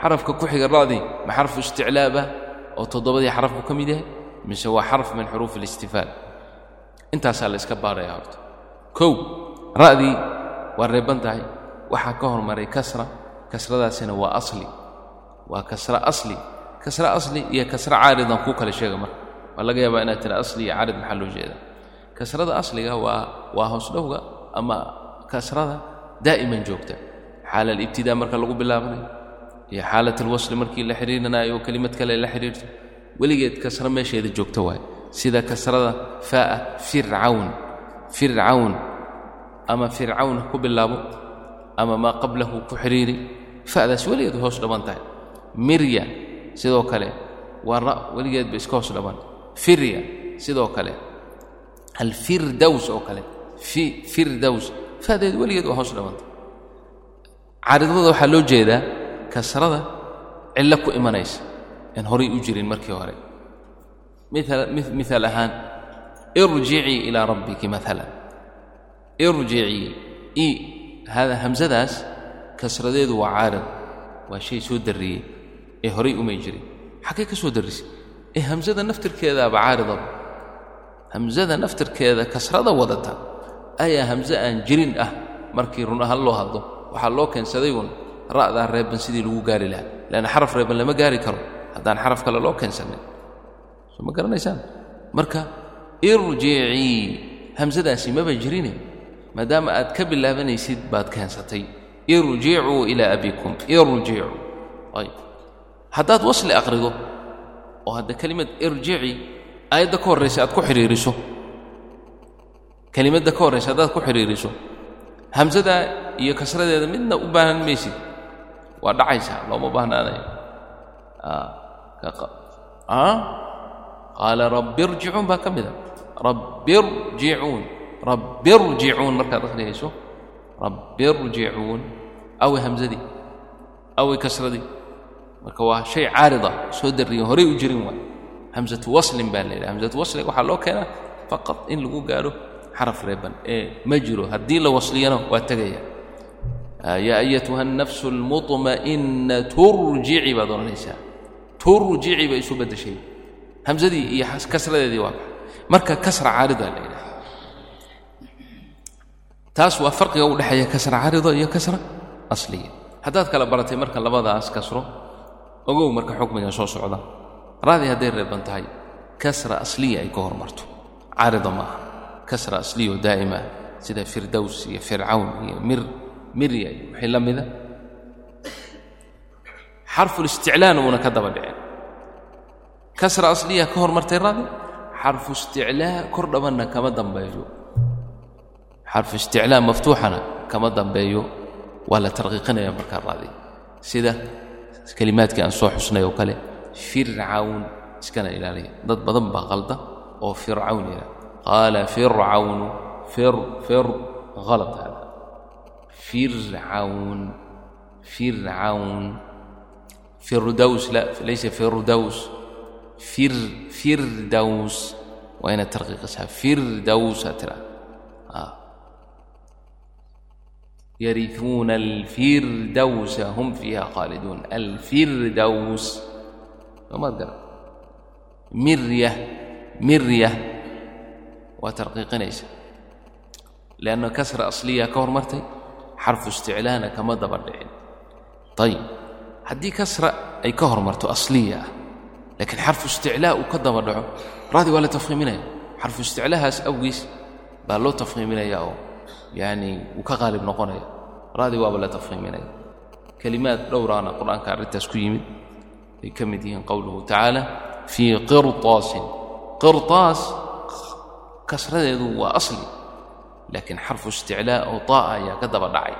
xarafka ku xiga ma xarfu isticlaabah oo toddobadii xaraf buu ka mid yahay? Mise waa xarf min xuruuf alistifaal. Intaasaa la iska baaraya horta. Kow ra'dii waa reeban tahay. Waxaa ka hormaray kasra. Kasradaasina waa asli. Waa kasra asli. Kasra asli iyo kasra caaridan kuu kale sheega marka. Waa laga yaabaa inaad tira asli iyo caarid maxaa loo jeedaa? Kasrada asliga waa waa hoosdhowga ama kasrada daa'iman joogta. Xaala alibtidaa marka lagu bilaabanayo iyo xaalat alwasli markii la xidhiirinayo oo kelimad kale la xidhiirto weligeed kasra meesheeda joogta waaye sida kasrada faa'a fircawn. Fircawn. Ama fircawn ku bilaabo ama maa qablahu ku xidhiiri fa'daas weligeed hoos dhaban tahay. Mirya sidoo kale waa ra weligeedba iska hoos dhaban. Firya sidoo kale. Alfirdows oo kale. Fi firdows faadeed weligeed waa hoos dhawanta caaridada waxaa loo jeedaa kasrada cillo ku imanaysa. Aan horay u jirin markii hore. Miaal ahaan irjicii ilaa rabbiki maalan irjicii i hamsadaas kasradeedu waa caarid waa shay soo darriyey ee horay umay jirin. Xaggay ka soo darrisay? Ee hamsada naftirkeedaaba caaridaba. Hamsada naftirkeeda kasrada wadata ayaa hamse aan jirin ah markii run ahaan loo hadlo. Waxaa loo keensaday uun ra'daa reeban sidii lagu gaari lahaa. Leanna xaraf reeban lama gaari karo. Haddaan xaraf kale loo keensanin soo ma garanaysaan. Marka irjicii hamsadaasi maba jirine maadaama aad ka bilaabanaysid baad keensatay. Irjicuu ilaa abikum. Irjicuu ayb. Haddaad wasli aqrido oo hadda kelimad irjici aayadda ka horraysa aad ku xidhiiriso kelimadda ka horraysa haddaad ku xidhiiriso hamsadaa iyo kasradeeda midna u baahan maysid waa dhacaysaa looma baahnaanayo qaala rabbi irjicuun baa ka mida rabbi irjicuun rabbi irjicuun markaad akhriyayso rabbi irjicuun awi hamsadii awi kasradii marka waa shay caarida soo darriyan horay u jirin waay hamsatu waslin baa la yidhaha hamsatu wasliga waxaa loo keenaa faqad in lagu gaadho xaraf reeban ee ma jiro haddii la wasliyana waa tegaya yaa ayatuha nafs اlmuطma'ina turjici baad odhanaysaa turjici bay isu baddashay hamsadii iyo kasradeedii waa ka marka kasra caarida la yidhaha taas waa farqiga u dhexeeya kasra caarida iyo kasra asliya haddaad kala baratay marka labadaas kasro ogow marka xukmiga soo socda raadi hadday reeban tahay kasra asliya ay ka hormarto caarida ma aha kasra asliyo daa'ima sida firdows iyo fircawn iyo mirya iyo wixii la mida. Xarfulisticlaana uuna ka daba dhicin. Kasra asliya ka hormartay raadi xarfu isticlaa kor dhabanna kama dambeeyo. Xarfu isticlaa maftuuxana kama dambeeyo. Waa la tarqiiqinaya markaa raadi. Sida kelimaadkii aan soo xusnay oo kale fircawn iskana ilaaliya. Dad badan baa qalda oo fircawn yidha qaala fircawnu fir fir halat hada فرعون فرعون فردوس لا ليس فردوس فر فردوس وين الترقيق اسها فردوس ترى آه. يرثون الفردوس هم فيها خالدون الفردوس ومصدر مرية مرية وترقيق ليس لأنه كسر أصلية كور مرتين xarfu isticlaana kama daba dhicin. Ayib haddii kasra ay ka hormarto asliya ah laakiin xarfu isticlaa uu ka daba dhaco raadi waa la tafhiiminaya xarfu isticlaahaas awgiis baa loo tafhiiminaya oo yacni wuu ka qaalib noqonaya. Raadi waaba la tafhiiminaya kelimaad dhowraana qur'aanka arrintaas ku yimid. Bay ka mid yihiin qowluhu tacaala fii qirtaasin. Qirtaas kasradeedu waa asli laakiin xarfu isticlaa oo taa'a ayaa ka daba dhacay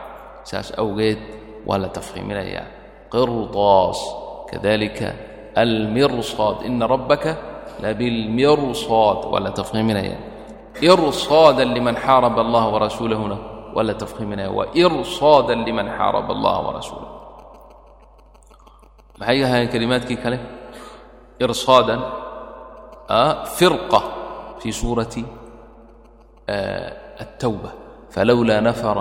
saas awgeed waa la tafhiiminayaa qirطaas kadalika almirsaad ina rabbaka labilmirsaad waa la tafhiiminayaa إرصادا لمن حارب الله ورسوله هنا ولا تفخيمنا وإرصادا لمن حارب الله ورسوله maxay ahaayeen kalimaadkii kale irsaadan firqa fi suurati التوبة فلولا نفر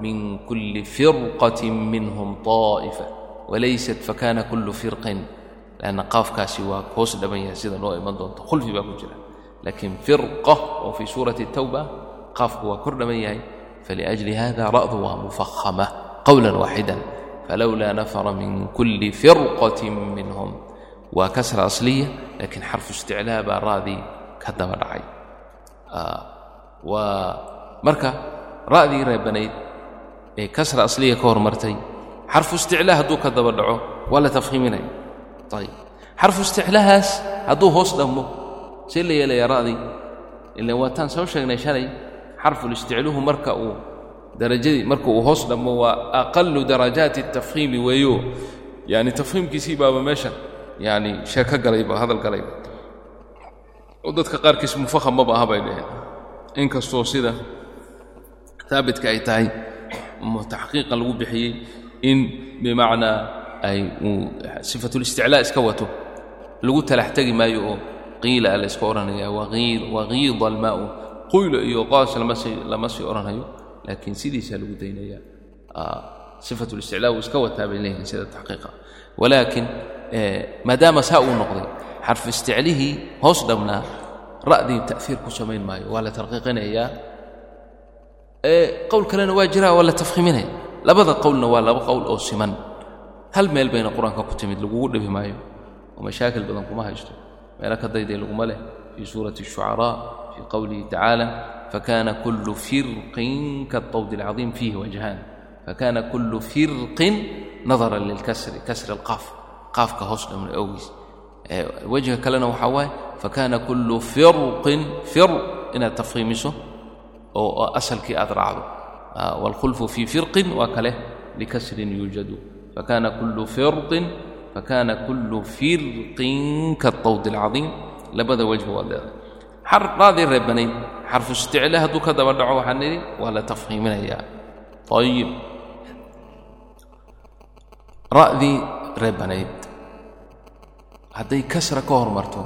من كل فرقة منهم طائفة وليست فكان كل فرق لأن قافكاasi waa koos dhaban yahay sida noo iman doonto khulfi baa ku jira laakiin firqa oo fii suurati الtowba qaafku waa kor dhaban yahay فلأجل هذا رأض waa mufahama qowلا waaxida فlولا نفر من كل فرقة منهم. waa kasra أصلية لakiin xarفu اsتiclaa baa raadii ka daba dhacay marka ra'dii reebanayd ee kasra asliga ka hormartay xarfu isticlaa hadduu ka daba dhaco waa la tafhiiminaya ayb xarfu isticlahaas hadduu hoos dhammo see la yeelayaa ra'dii ilan waataan soo sheegnay shalay xarfulisticluhu marka uu darajadii marka uu hoos dhammo waa aqalu darajaati tafhiimi weeyo. Yani tafhiimkiisii baaba meeshan yani sheeko galayba hadal galayba dadka qaarkiis mufaham maba aha bay dhaheen. Inkastoo sida haabitka ay tahay taxqiiqa lagu bixiyey in bimacnaa ay sifatulisticlaa iska wato. Lagu talax tegi maayo oo qiila la iska odhanaya waqiida almaa'u. Quyla iyo qaas lama sii odhanayo laakiin sidiisaa lagu daynaya sifatulisticlaa wuu iska wataa bay leeyihiin sida taxqiiqa. Walaakin maadaama saa uu noqday xarfu isticlihii hoos dhabnaa ra'dii ta'hiir ku samayn maayo waa la tarqiiqinayaa qowl kalena waa jira waa la tafhiminaya labada qowlna waa laba qowl oo siman. Hal meel bayna qur'aanka ku timid lagugu dhibi maayo oo mashaakil badan kuma haysto. Meelo ka dayday laguma leh fii suurati الshucaraa fii qowlihi tacaala fakana kulu firqin kaالطawd اlcaظiim fiihi wajhaan. Fakana kulu firqin nadara lilkasri kasri اlqaaf qaafka hoos dhamna ogiis wejha kalena waxaa waaye fakana kulu firqin fir inaad tafhiimiso oo asalkii aad raacdo. Ah, Wاlkhulfu fii firqin waa kaleh likasrin yuujadu fakana kulu firqin fakana kulu firqin kaطawd اlcadiim labada wejba waad leedahay raadii reebanayd xarfu isticle hadduu ka daba dhaco waxaan idhi waa la tafhiiminayaa ayib ra'dii reebanayd hadday kasra ka hormarto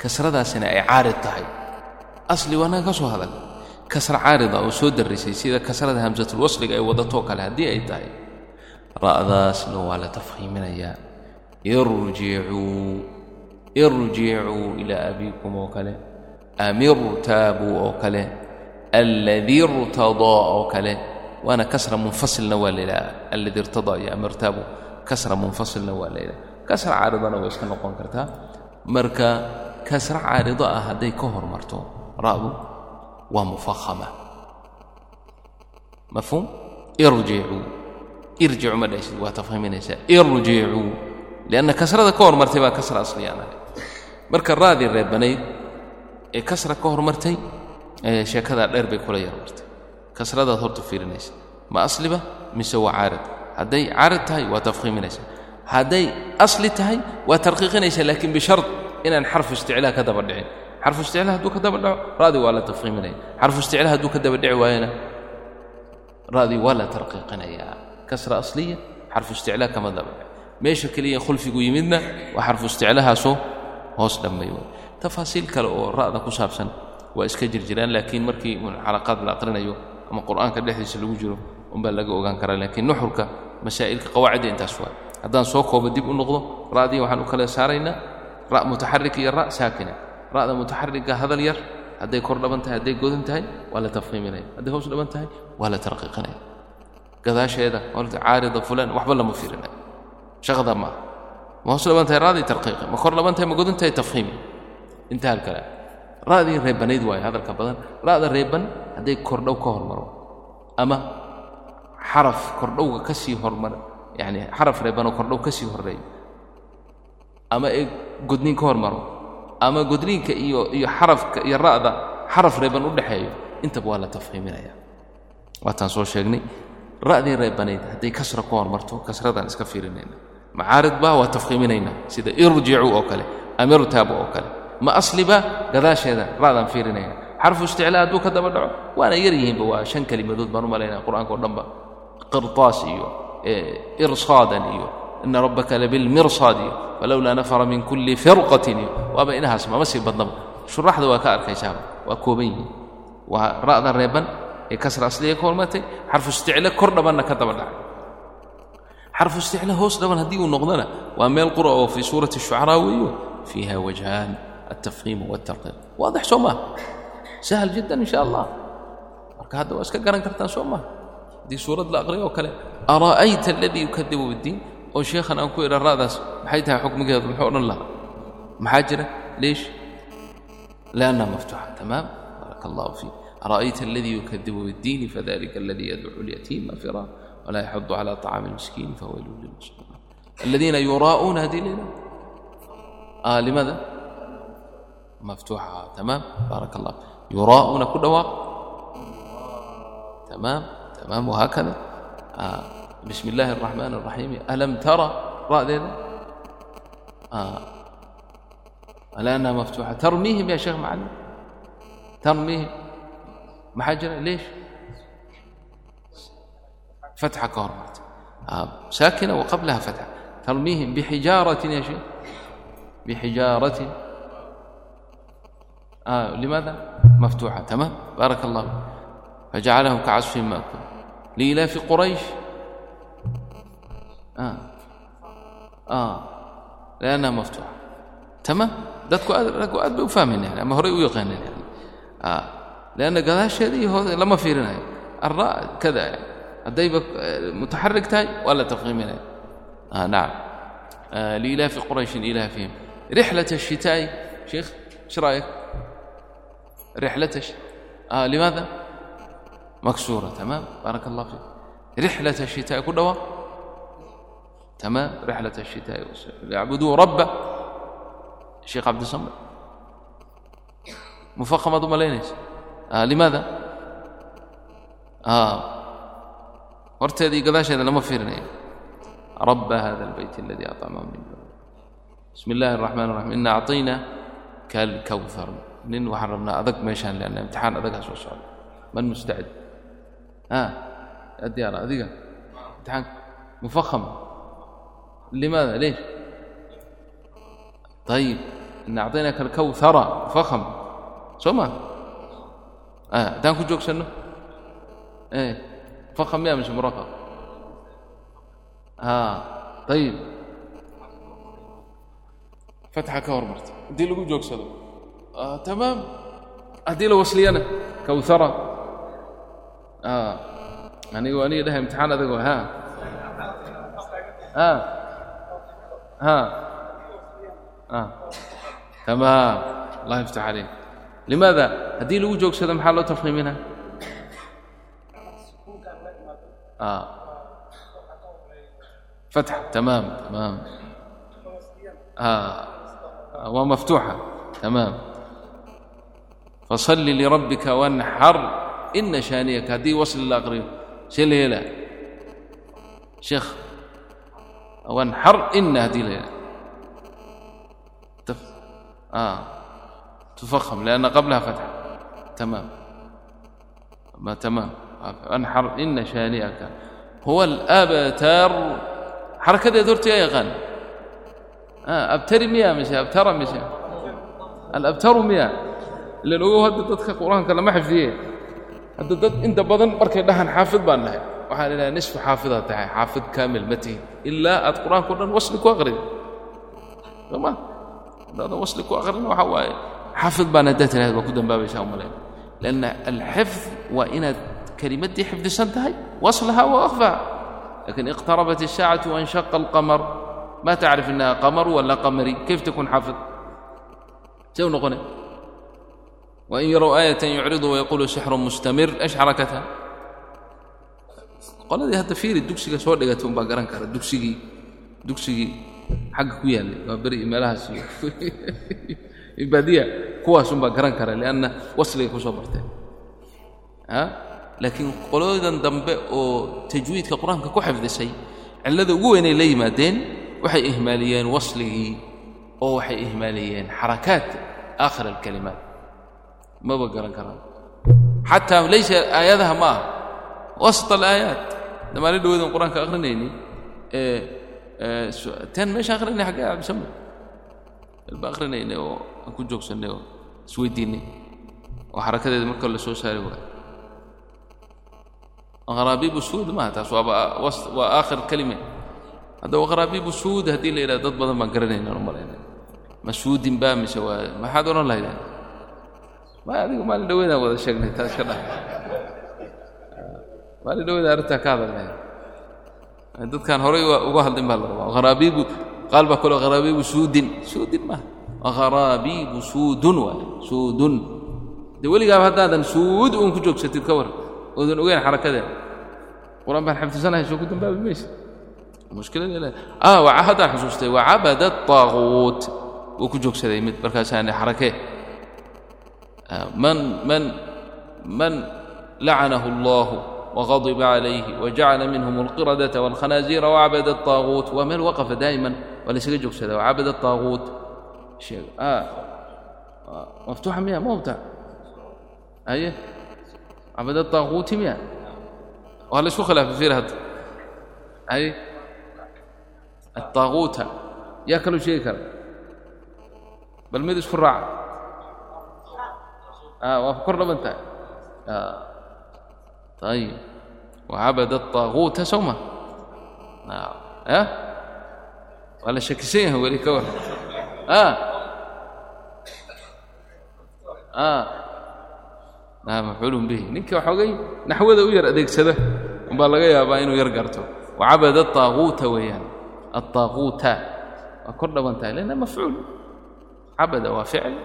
kasradaasina ay caarid tahay. Asli waanaga ka soo hadal kasra caarida oo soo darrisay sida kasrada hamsatulwasliga ay wadatoo kale haddii ay tahay. Ra'daasna waa la tafhiiminayaa. Irjicuu irjicuu ilaa abiikum oo kale. Amirtaabuu oo kale. Alladii irtadaa oo kale. Waana kasra munfasilna waa la yidhaha. Alladii irtadaa iyo amirtaabu kasra munfasilna waa la yidhaha. Kasra caaridana way iska noqon kartaa. Marka kasra caarido ah hadday ka hormarto ra'du waa mufahama mafhuum irjicuu irjicu ma dhahaysid waa tafhiiminaysaa irjicuu lianna kasrada ka hormartay baa kasra asliyaan ahay marka raadii reebanayd ee kasra ka hormartay sheekadaa dheer bay kula yarmartay kasradaad horta fiirinaysa ma asliba mise waa caarid hadday caarid tahay waa tafhiiminaysa hadday asli tahay waa tarqiiqinaysa laakiin bishard inaan xarfu isticlaa ka daba dhicin xarfu isticlaa hadduu ka daba dhaco ra'dii waa la tafhiiminaya xarfu isticlaa hadduu ka daba dhici waayana waa la tarqiiqinayaa kasra asliya xarfu isticlaa kama daba meesha keliya khulfigu yimidna waa xarfu isticlahaasoo hoos dhammay way tafaasiil kale oo ra'da ku saabsan waa iska jirjiraan laakiin markii xalaqaad la aqrinayo ama qur'aanka dhexdiisa lagu jiro unbaa laga ogaan karaa laakiin nuxurka masaa'ilka qawaacidda intaas waa haddaan soo koobo dib u noqdo ra'dii waxaan u kala saaraynaa ra' mutaxarik iyo ra' saakina ra'da mutaxarika hadal yar hadday kor dhaban tahay hadday godan tahay waa la tafhiiminaya hadday hoos dhaban tahay waa la tarqiiqinaya gadaasheeda caarida fulan waxba lama fiirinayo shaqada maaha ma hoos dhaban tahay ra'dii tarqiiqi ma kor dhaban tahay ma godan tahay tafhiimi. Intaha alkalaam ra'dii reebanayd waayo hadalka badan. Ra'da reeban hadday kordhow ka hormaro ama xaraf kordhowga ka hormar yacni xaraf reebanoo kordhow ka horreeyo ama ee godniin ka hormaro ama godniinka iyo iyo xarafka iyo ra'da xaraf reeban u dhexeeyo intaba waa la tafhiiminaya waataan soo sheegnay. Ra'dii reebanayd hadday kasra ku hormarto kasradaan iska fiirinayna. Macaarid baa waa tafhiiminaynaa sida irjicuu oo kale amirtaabu oo kale. Ma asliba gadaasheeda ra'daan fiirinayna. Xarfu isticlaa hadduu ka daba dhaco waana yar yihiinba waa shan kelimadood baan u malaynaya qur'aanka o dhanba. Qirtaas iyo irsaadan iyo ina rabbaka labilmirsaad iyo falowlaa nafara min kulli firqatin iyo waaba inahaas mama sii badnaba shuraxda waa ka arkaysaaba waa kooban yihiin waa ra'da reeban ee kasra asliya ka hormartay xarfu isticla kor dhabanna ka daba dhacay xarfu isticla hoos dhaban haddii uu noqdona waa meel qura oo fii suurati shucaraa weeyo fiiha wajhaan altafhiim waltarqiiq waadix soo maha sahal jiddan in sha allah marka hadda waa iska garan kartaan soo maha haddii suurad la aqriyo oo kale ara'ayta aladii yukadibu biddiin oo sheekhan aan ku idha ra'daas maxay tahay xukmigeedu muxuu odhan lahaa maxaa jira leesh liannaha maftuuxa tamaam baaraka allahu fiik ara'ayta aladii yukadibu biddiini fadalika aladii yadcu lyatiima firaa walaa yaxudu cala طacaami almiskiin fawaylu lilmuslimiin aladiina yuraa'uuna hadii leila آه لماذا مفتوحة تمام بارك الله يراءون كل واقع تمام تمام وهكذا آه بسم الله الرحمن الرحيم ألم ترى راء آه. الآنها مفتوحة ترميهم يا شيخ معلم ترميهم محجرة ليش فتحة كهربات آه. ساكنة وقبلها فتحة ترميهم بحجارة يا شيخ بحجارة آه. لماذا مفتوحة تمام بارك الله فجعلهم كعصف مأكول لإلاف قريش آه آه لأنها مفتوحة تمام dadku aad bay u fahmayna ama horay u yaqaaneen yani lanna gadaasheedii hoose lama fiirinayo arra kada haddayba mutaxarik tahay waa la tafhiiminaya nacam liilaafi qurayshin ilaafihim rixlat الshitaa'i sheekh ايش رايك رحلة آه لماذا مكسورة تمام بارك الله فيك رحلة الشتاء كلها تمام؟ رحلة الشتاء. والصيف يعبدوا ربه الشيخ عبد الصمد. مفخمة ملينيس آه لماذا؟ آه. horteedii gadaasheeda lama fiirinayo rabba hada albayt aladii aطcamahum min juuc bismi illaahi الraxmaan الraxim ina acطayna kalkawthar nin waxaan rabnaa adag meeshaan leanna imtixaan adagaa soo socda man mustacid a diyaara adiga imtixaanka mufahama لماذا ليش طيب إن أعطيناك الكوثر فخم سوما آه دان كجوك شنو إيه فخم يا مش مرقب آه طيب فتحة كورمرت دي لقو جوك شنو آه تمام أدي له وصلي أنا كوثرة آه أنا يعني أنا لها امتحان أدقو ها آه تمام الله يفتح عليك لماذا haddii lagu joogsado maxaa loo tafhiimina فتح تمام تمام ومفتوحة تمام فصل لربك وانحر إن شانيك هذه وصل الأقرب شيء ليلة شيخ وانحر wanxar ina haddii la yidhaha تفخم لأن قبلها فتح تمام ما تمام أنحر إن شانئك هو الأبتر حركة دي درت يا غن آه أبتر مياه مش أبتر مش الأبتر مياه اللي لو هددتك القرآن كان ما حفظيه هددت أنت بدن بركة دهن حافظ بان لها nahay waxaan idhaha nisfu xaafidaad tahay xaafid kaamil ma tihin ilaa aad qur-aanka o dhan wasli ku aqridi sooma haddaadan wasli ku aqrin waxa waaye xaafid baan haddaad tiraahd waa ku dambaabaysaa umalayn lanna alxifd waa inaad kelimaddii xifdisan tahay waslaha wa akhfaha lakin iqtarabat الsaacatu waاnshaqa alqamar ma tacrif inaha qamar wala qamari kayf takun xaafid see u noqonay وإن يروا آية يعرضوا ويقولوا سحر مستمر إيش حركتها qoladii hadda fiiri dugsiga soo dhigata un baa garan kara. Dugsigii dugsigii xagga ku yaallay. Waa beri meelahaas iyo baadiya kuwaas un baa garan kara lianna wasligay ku barteen. Laakiin qoloodan dambe oo tajwiidka qur'aanka ku xifdisay cillada ugu weynay la yimaadeen waxay ihmaaliyeen wasligii oo waxay ihmaaliyeen xarakaat aakhir alkalimaat. Maba garan karaan. Xataa laysa aayadaha ma aha. Wasط alaayaat damaali dhaweydan qur'aanka akhrinayni tan meesha akhrinay xaggee cabdisame alba akhrinaynay oo aan ku joogsannay oo isweydiinnay oo xarakadeeda marka la soo saari waayo gharaabiibu suud maaha taas waaba waa aakhir kalime haddaba gharaabiibu suud haddii la yidhaha dad badan baan garanaynaan u malaynay ma suudin baa mise waa maxaad odhan lahaydeen ma maalin maalin arrintaa ka hadalnay? Dadkaan horay uga hadlin baa la rabaa. Haraabiibu qaal baa kalo haraabiibu suudin. Suudin maaha haraabiibu suudun waay. Suudun. Dee weligaaba haddaadan suud uun ku joogsatid ka war oodan ogeyn xarakadeeda qur'aan baan xaftisanahay soo ku dambaabi maysa? Mushkiladee ah, haddaan xusuustay. Wacabada طaaquut wuu ku joogsaday mid markaasaani xarakee ah, man man man lacanahu اllahu وغضب عليه وجعل منهم القردة والخنازير وعبد الطاغوت ومن وقف دائما وليس جوكسدا وعبد الطاغوت شيء آه. آه. مفتوحة مياه مو بتاع عبد الطاغوت مياه وهلا شو خلاف في هذا أي الطاغوت ياكل شيء كذا بل ميدش في الرعد آه وفكرنا من آه tahay ayib wacabada الطاغuuta sowma ya waa la shakisan yahay weli ka war mafcuulun bihi ninkii waxoogay naxwada u yar adeegsada umbaa laga yaabaa inuu yar garto wacabada الطاغuuta weeyaan الطاغuuta waa kor dhaban tahay lanna mafcuul cabada waa ficil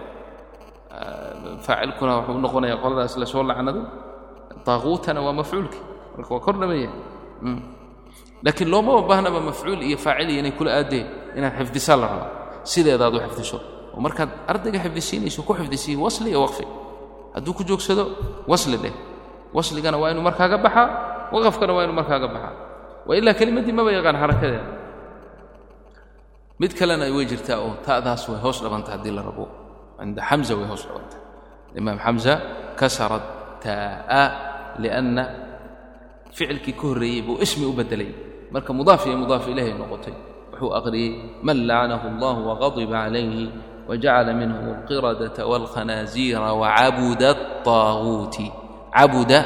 faacilkuna wuxuu noqonaya qoladaas la soo طaaغuutana waa mafcuulki marka waa kor yahay laakiin loomaba baahnaba mafcuul iyo faacil iyo inay kula aadeen inaad xifdisaa la rabaa sideedaad u xifdiso oo markaad ardayga xifdisiinayso ku xifdisiiye wasli iyo waqfi hadduu ku joogsado wasli dheh wasligana waa inuu markaaga baxaa waqafkana waa inuu markaaga baxaa wa ilaa kelimaddii maba yaqaan xarakadeeda mid kalena way jirtaa oo ta'daas way hoos dhabanta haddii la rabo cinda xamza way hoos dhabanta lianna ficilkii ka horreeyey buu ismi u beddelay marka mudaaf iyo mudaaf ilahay noqotay wuxuu aqriyey man lacanahu allah waqadiba calayhi wajacala minhum alqiradata waalkhanaaziira wacabuda الطaaguuti cabuda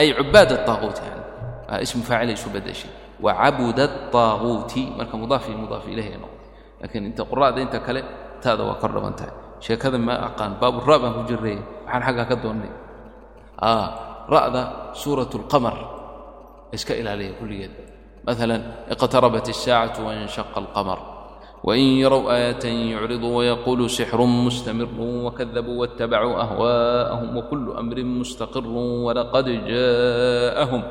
ay cubaad الطaaguuti yani waa ismu faacilay isu beddeshay wacabuda الطaaguuti marka mudaaf iyo mudaaf ilahay noqotay laakiin inta qura'da inta kale taada waa kor dhaban tahay sheekada ma aqaan baabura baan ku jirray waxaan xaggaa ka doonnay ra'da suurat اlqamar iska ilaaliya kulligeed. Maala iqtarabat الsaacatu wanshaqa اlqamar wain yarow aayatan yucriduu wayaquluu sixru mustamiru wakadabuu waاtabacuu ahwaءahum wakulu amrin mustaqiru walaqad jaaءahum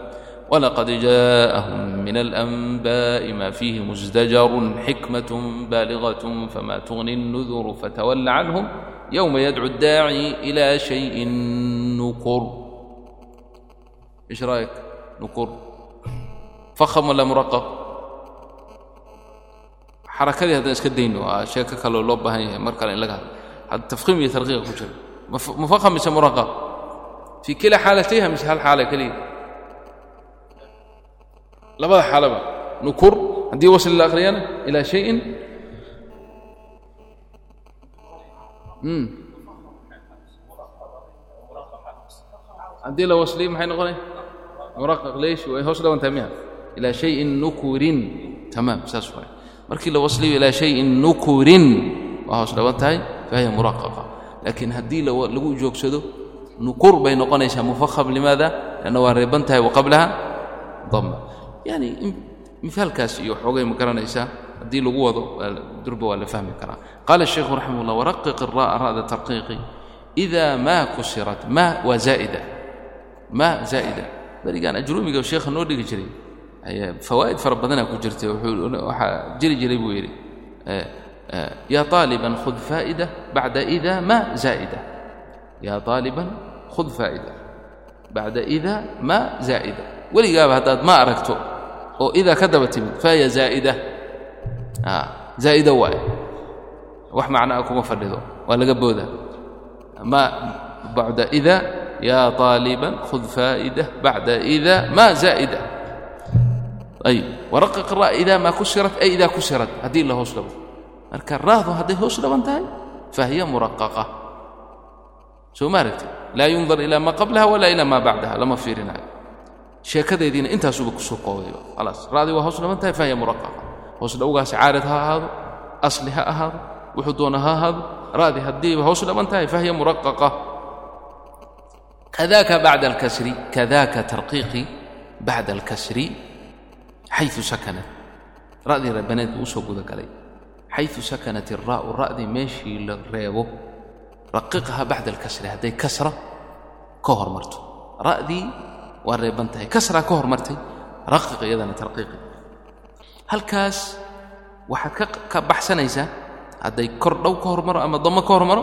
ولقد جاءهم من الأنباء ما فيه مزدجر حكمة بالغة فما تغني النذر فتول عنهم يوم يدعو الداعي إلى شيء نكر إيش رأيك نكر فخم ولا مرقق حركتي هذا اسك دينه شيء كلو لو باهي مر كان لغا هذا تفخيم يترقيق كجر مفخم مش مرقق في كلا حالتيها مش هالحالة كليه labada xaalaba nukur haddii wasli la akhriyana ilaa shayin haddii la wasliyo maxay noqonay muraqaq leesh way hoos dhawan tahay miya ilaa shayin nukurin tamaam saas waay markii la wasliyo ilaa shayin nukurin waa hoos dhawan tahay fahiya muraqaqa laakiin haddii lagu joogsado nukur bay noqonaysaa mufaham limaada lanna waa reeban tahay wa qablaha dama yani mihaalkaas iyo xoogay ma garanaysaa haddii lagu wado durba waa la fahmi karaa qaala الshaykhu raximah اllah waraqiq الra'a ra'da tarqiiqi إida ma kusirat ma waa zaa'ida ma zaa'ida berigaan ajruumiga sheekha noo dhigi jiray eh, fawaa'id fara badana ku jirtay waxaa jiri jiray buu yidhi eh, eh, ya طaaliban khud faa'ida bacda ida ma zaa'ida ya طaaliban khud faa'ida bacda ida ma zaa'ida weligaaba haddaad ma aragto oo idaa ka daba timid faaya zaa'ida ah, zaa'ida waaye wax macnaa kuma fadhido waa laga booda ma bacda ida yaa طaaliban khud faa'ida bacda ida ma zaa'ida ayb waraqiq ra idaa maa kusirat ay idaa kusirat haddii la hoos dhabo marka raahdu hadday hoos dhaban tahay fahiya muraqaqa soo ma aragti laa yundar ilaa maa qablaha walaa ilaa maa bacdaha lama fiirinayo sheekadeediina intaasuba ku soo qoobayba khalaas ra'dii waa hoos dhaban tahay fahiya muraqaqa hoos dhowgaasi caarid ha ahaado asli ha ahaado wuxuu doona ha ahaado ra'dii haddiiba hoos dhaban tahay fahiya muraqaqa kadaaka bacda alkasri kadaaka tarqiiqi bacda alkasri xayu sakanat ra'dii reebaneed buu u soo gudagalay xayu sakanat iraa'u ra'dii meeshii la reebo raqiqaha bacda alkasri hadday kasra ka hormarto ra'dii waa reeban tahay kasraa ka hormartay raqiq iyadana tarqiiqi halkaas waxaad ka baxsanaysaa hadday kor dhow ka hormaro ama damo ka hormaro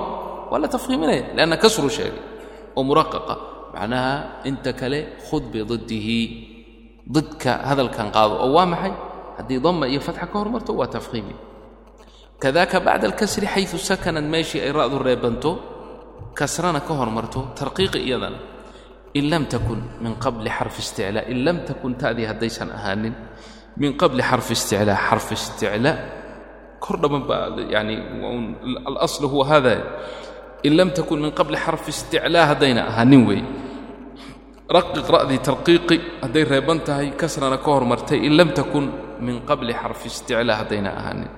waa la tafhiiminaya lianna kasru sheegay oo muraqaqa. Macnaha inta kale khud bididdihi didka hadalkan qaado oo waa maxay? Haddii dama iyo fatxa ka hormarto waa tafhiimi kadaaka bacda alkasri xayu sakanad meeshii ay ra'du reebanto kasrana ka hormarto tarqiiqi iyadana. In lam takun min qabli xarfi isticlaa in lam takun ta'dii haddaysan ahaanin min qabli xarfi isticlaa xarfi isticlaa kor dhamman baa yani alaslu huwa hada in lam takun min qabli xarfi isticlaa haddayna ahaanin weeye raqiq ra'dii tarqiiqi hadday reeban tahay kasrana ka hormartay in lam takun min qabli xarfi isticlaa haddayna ahaanin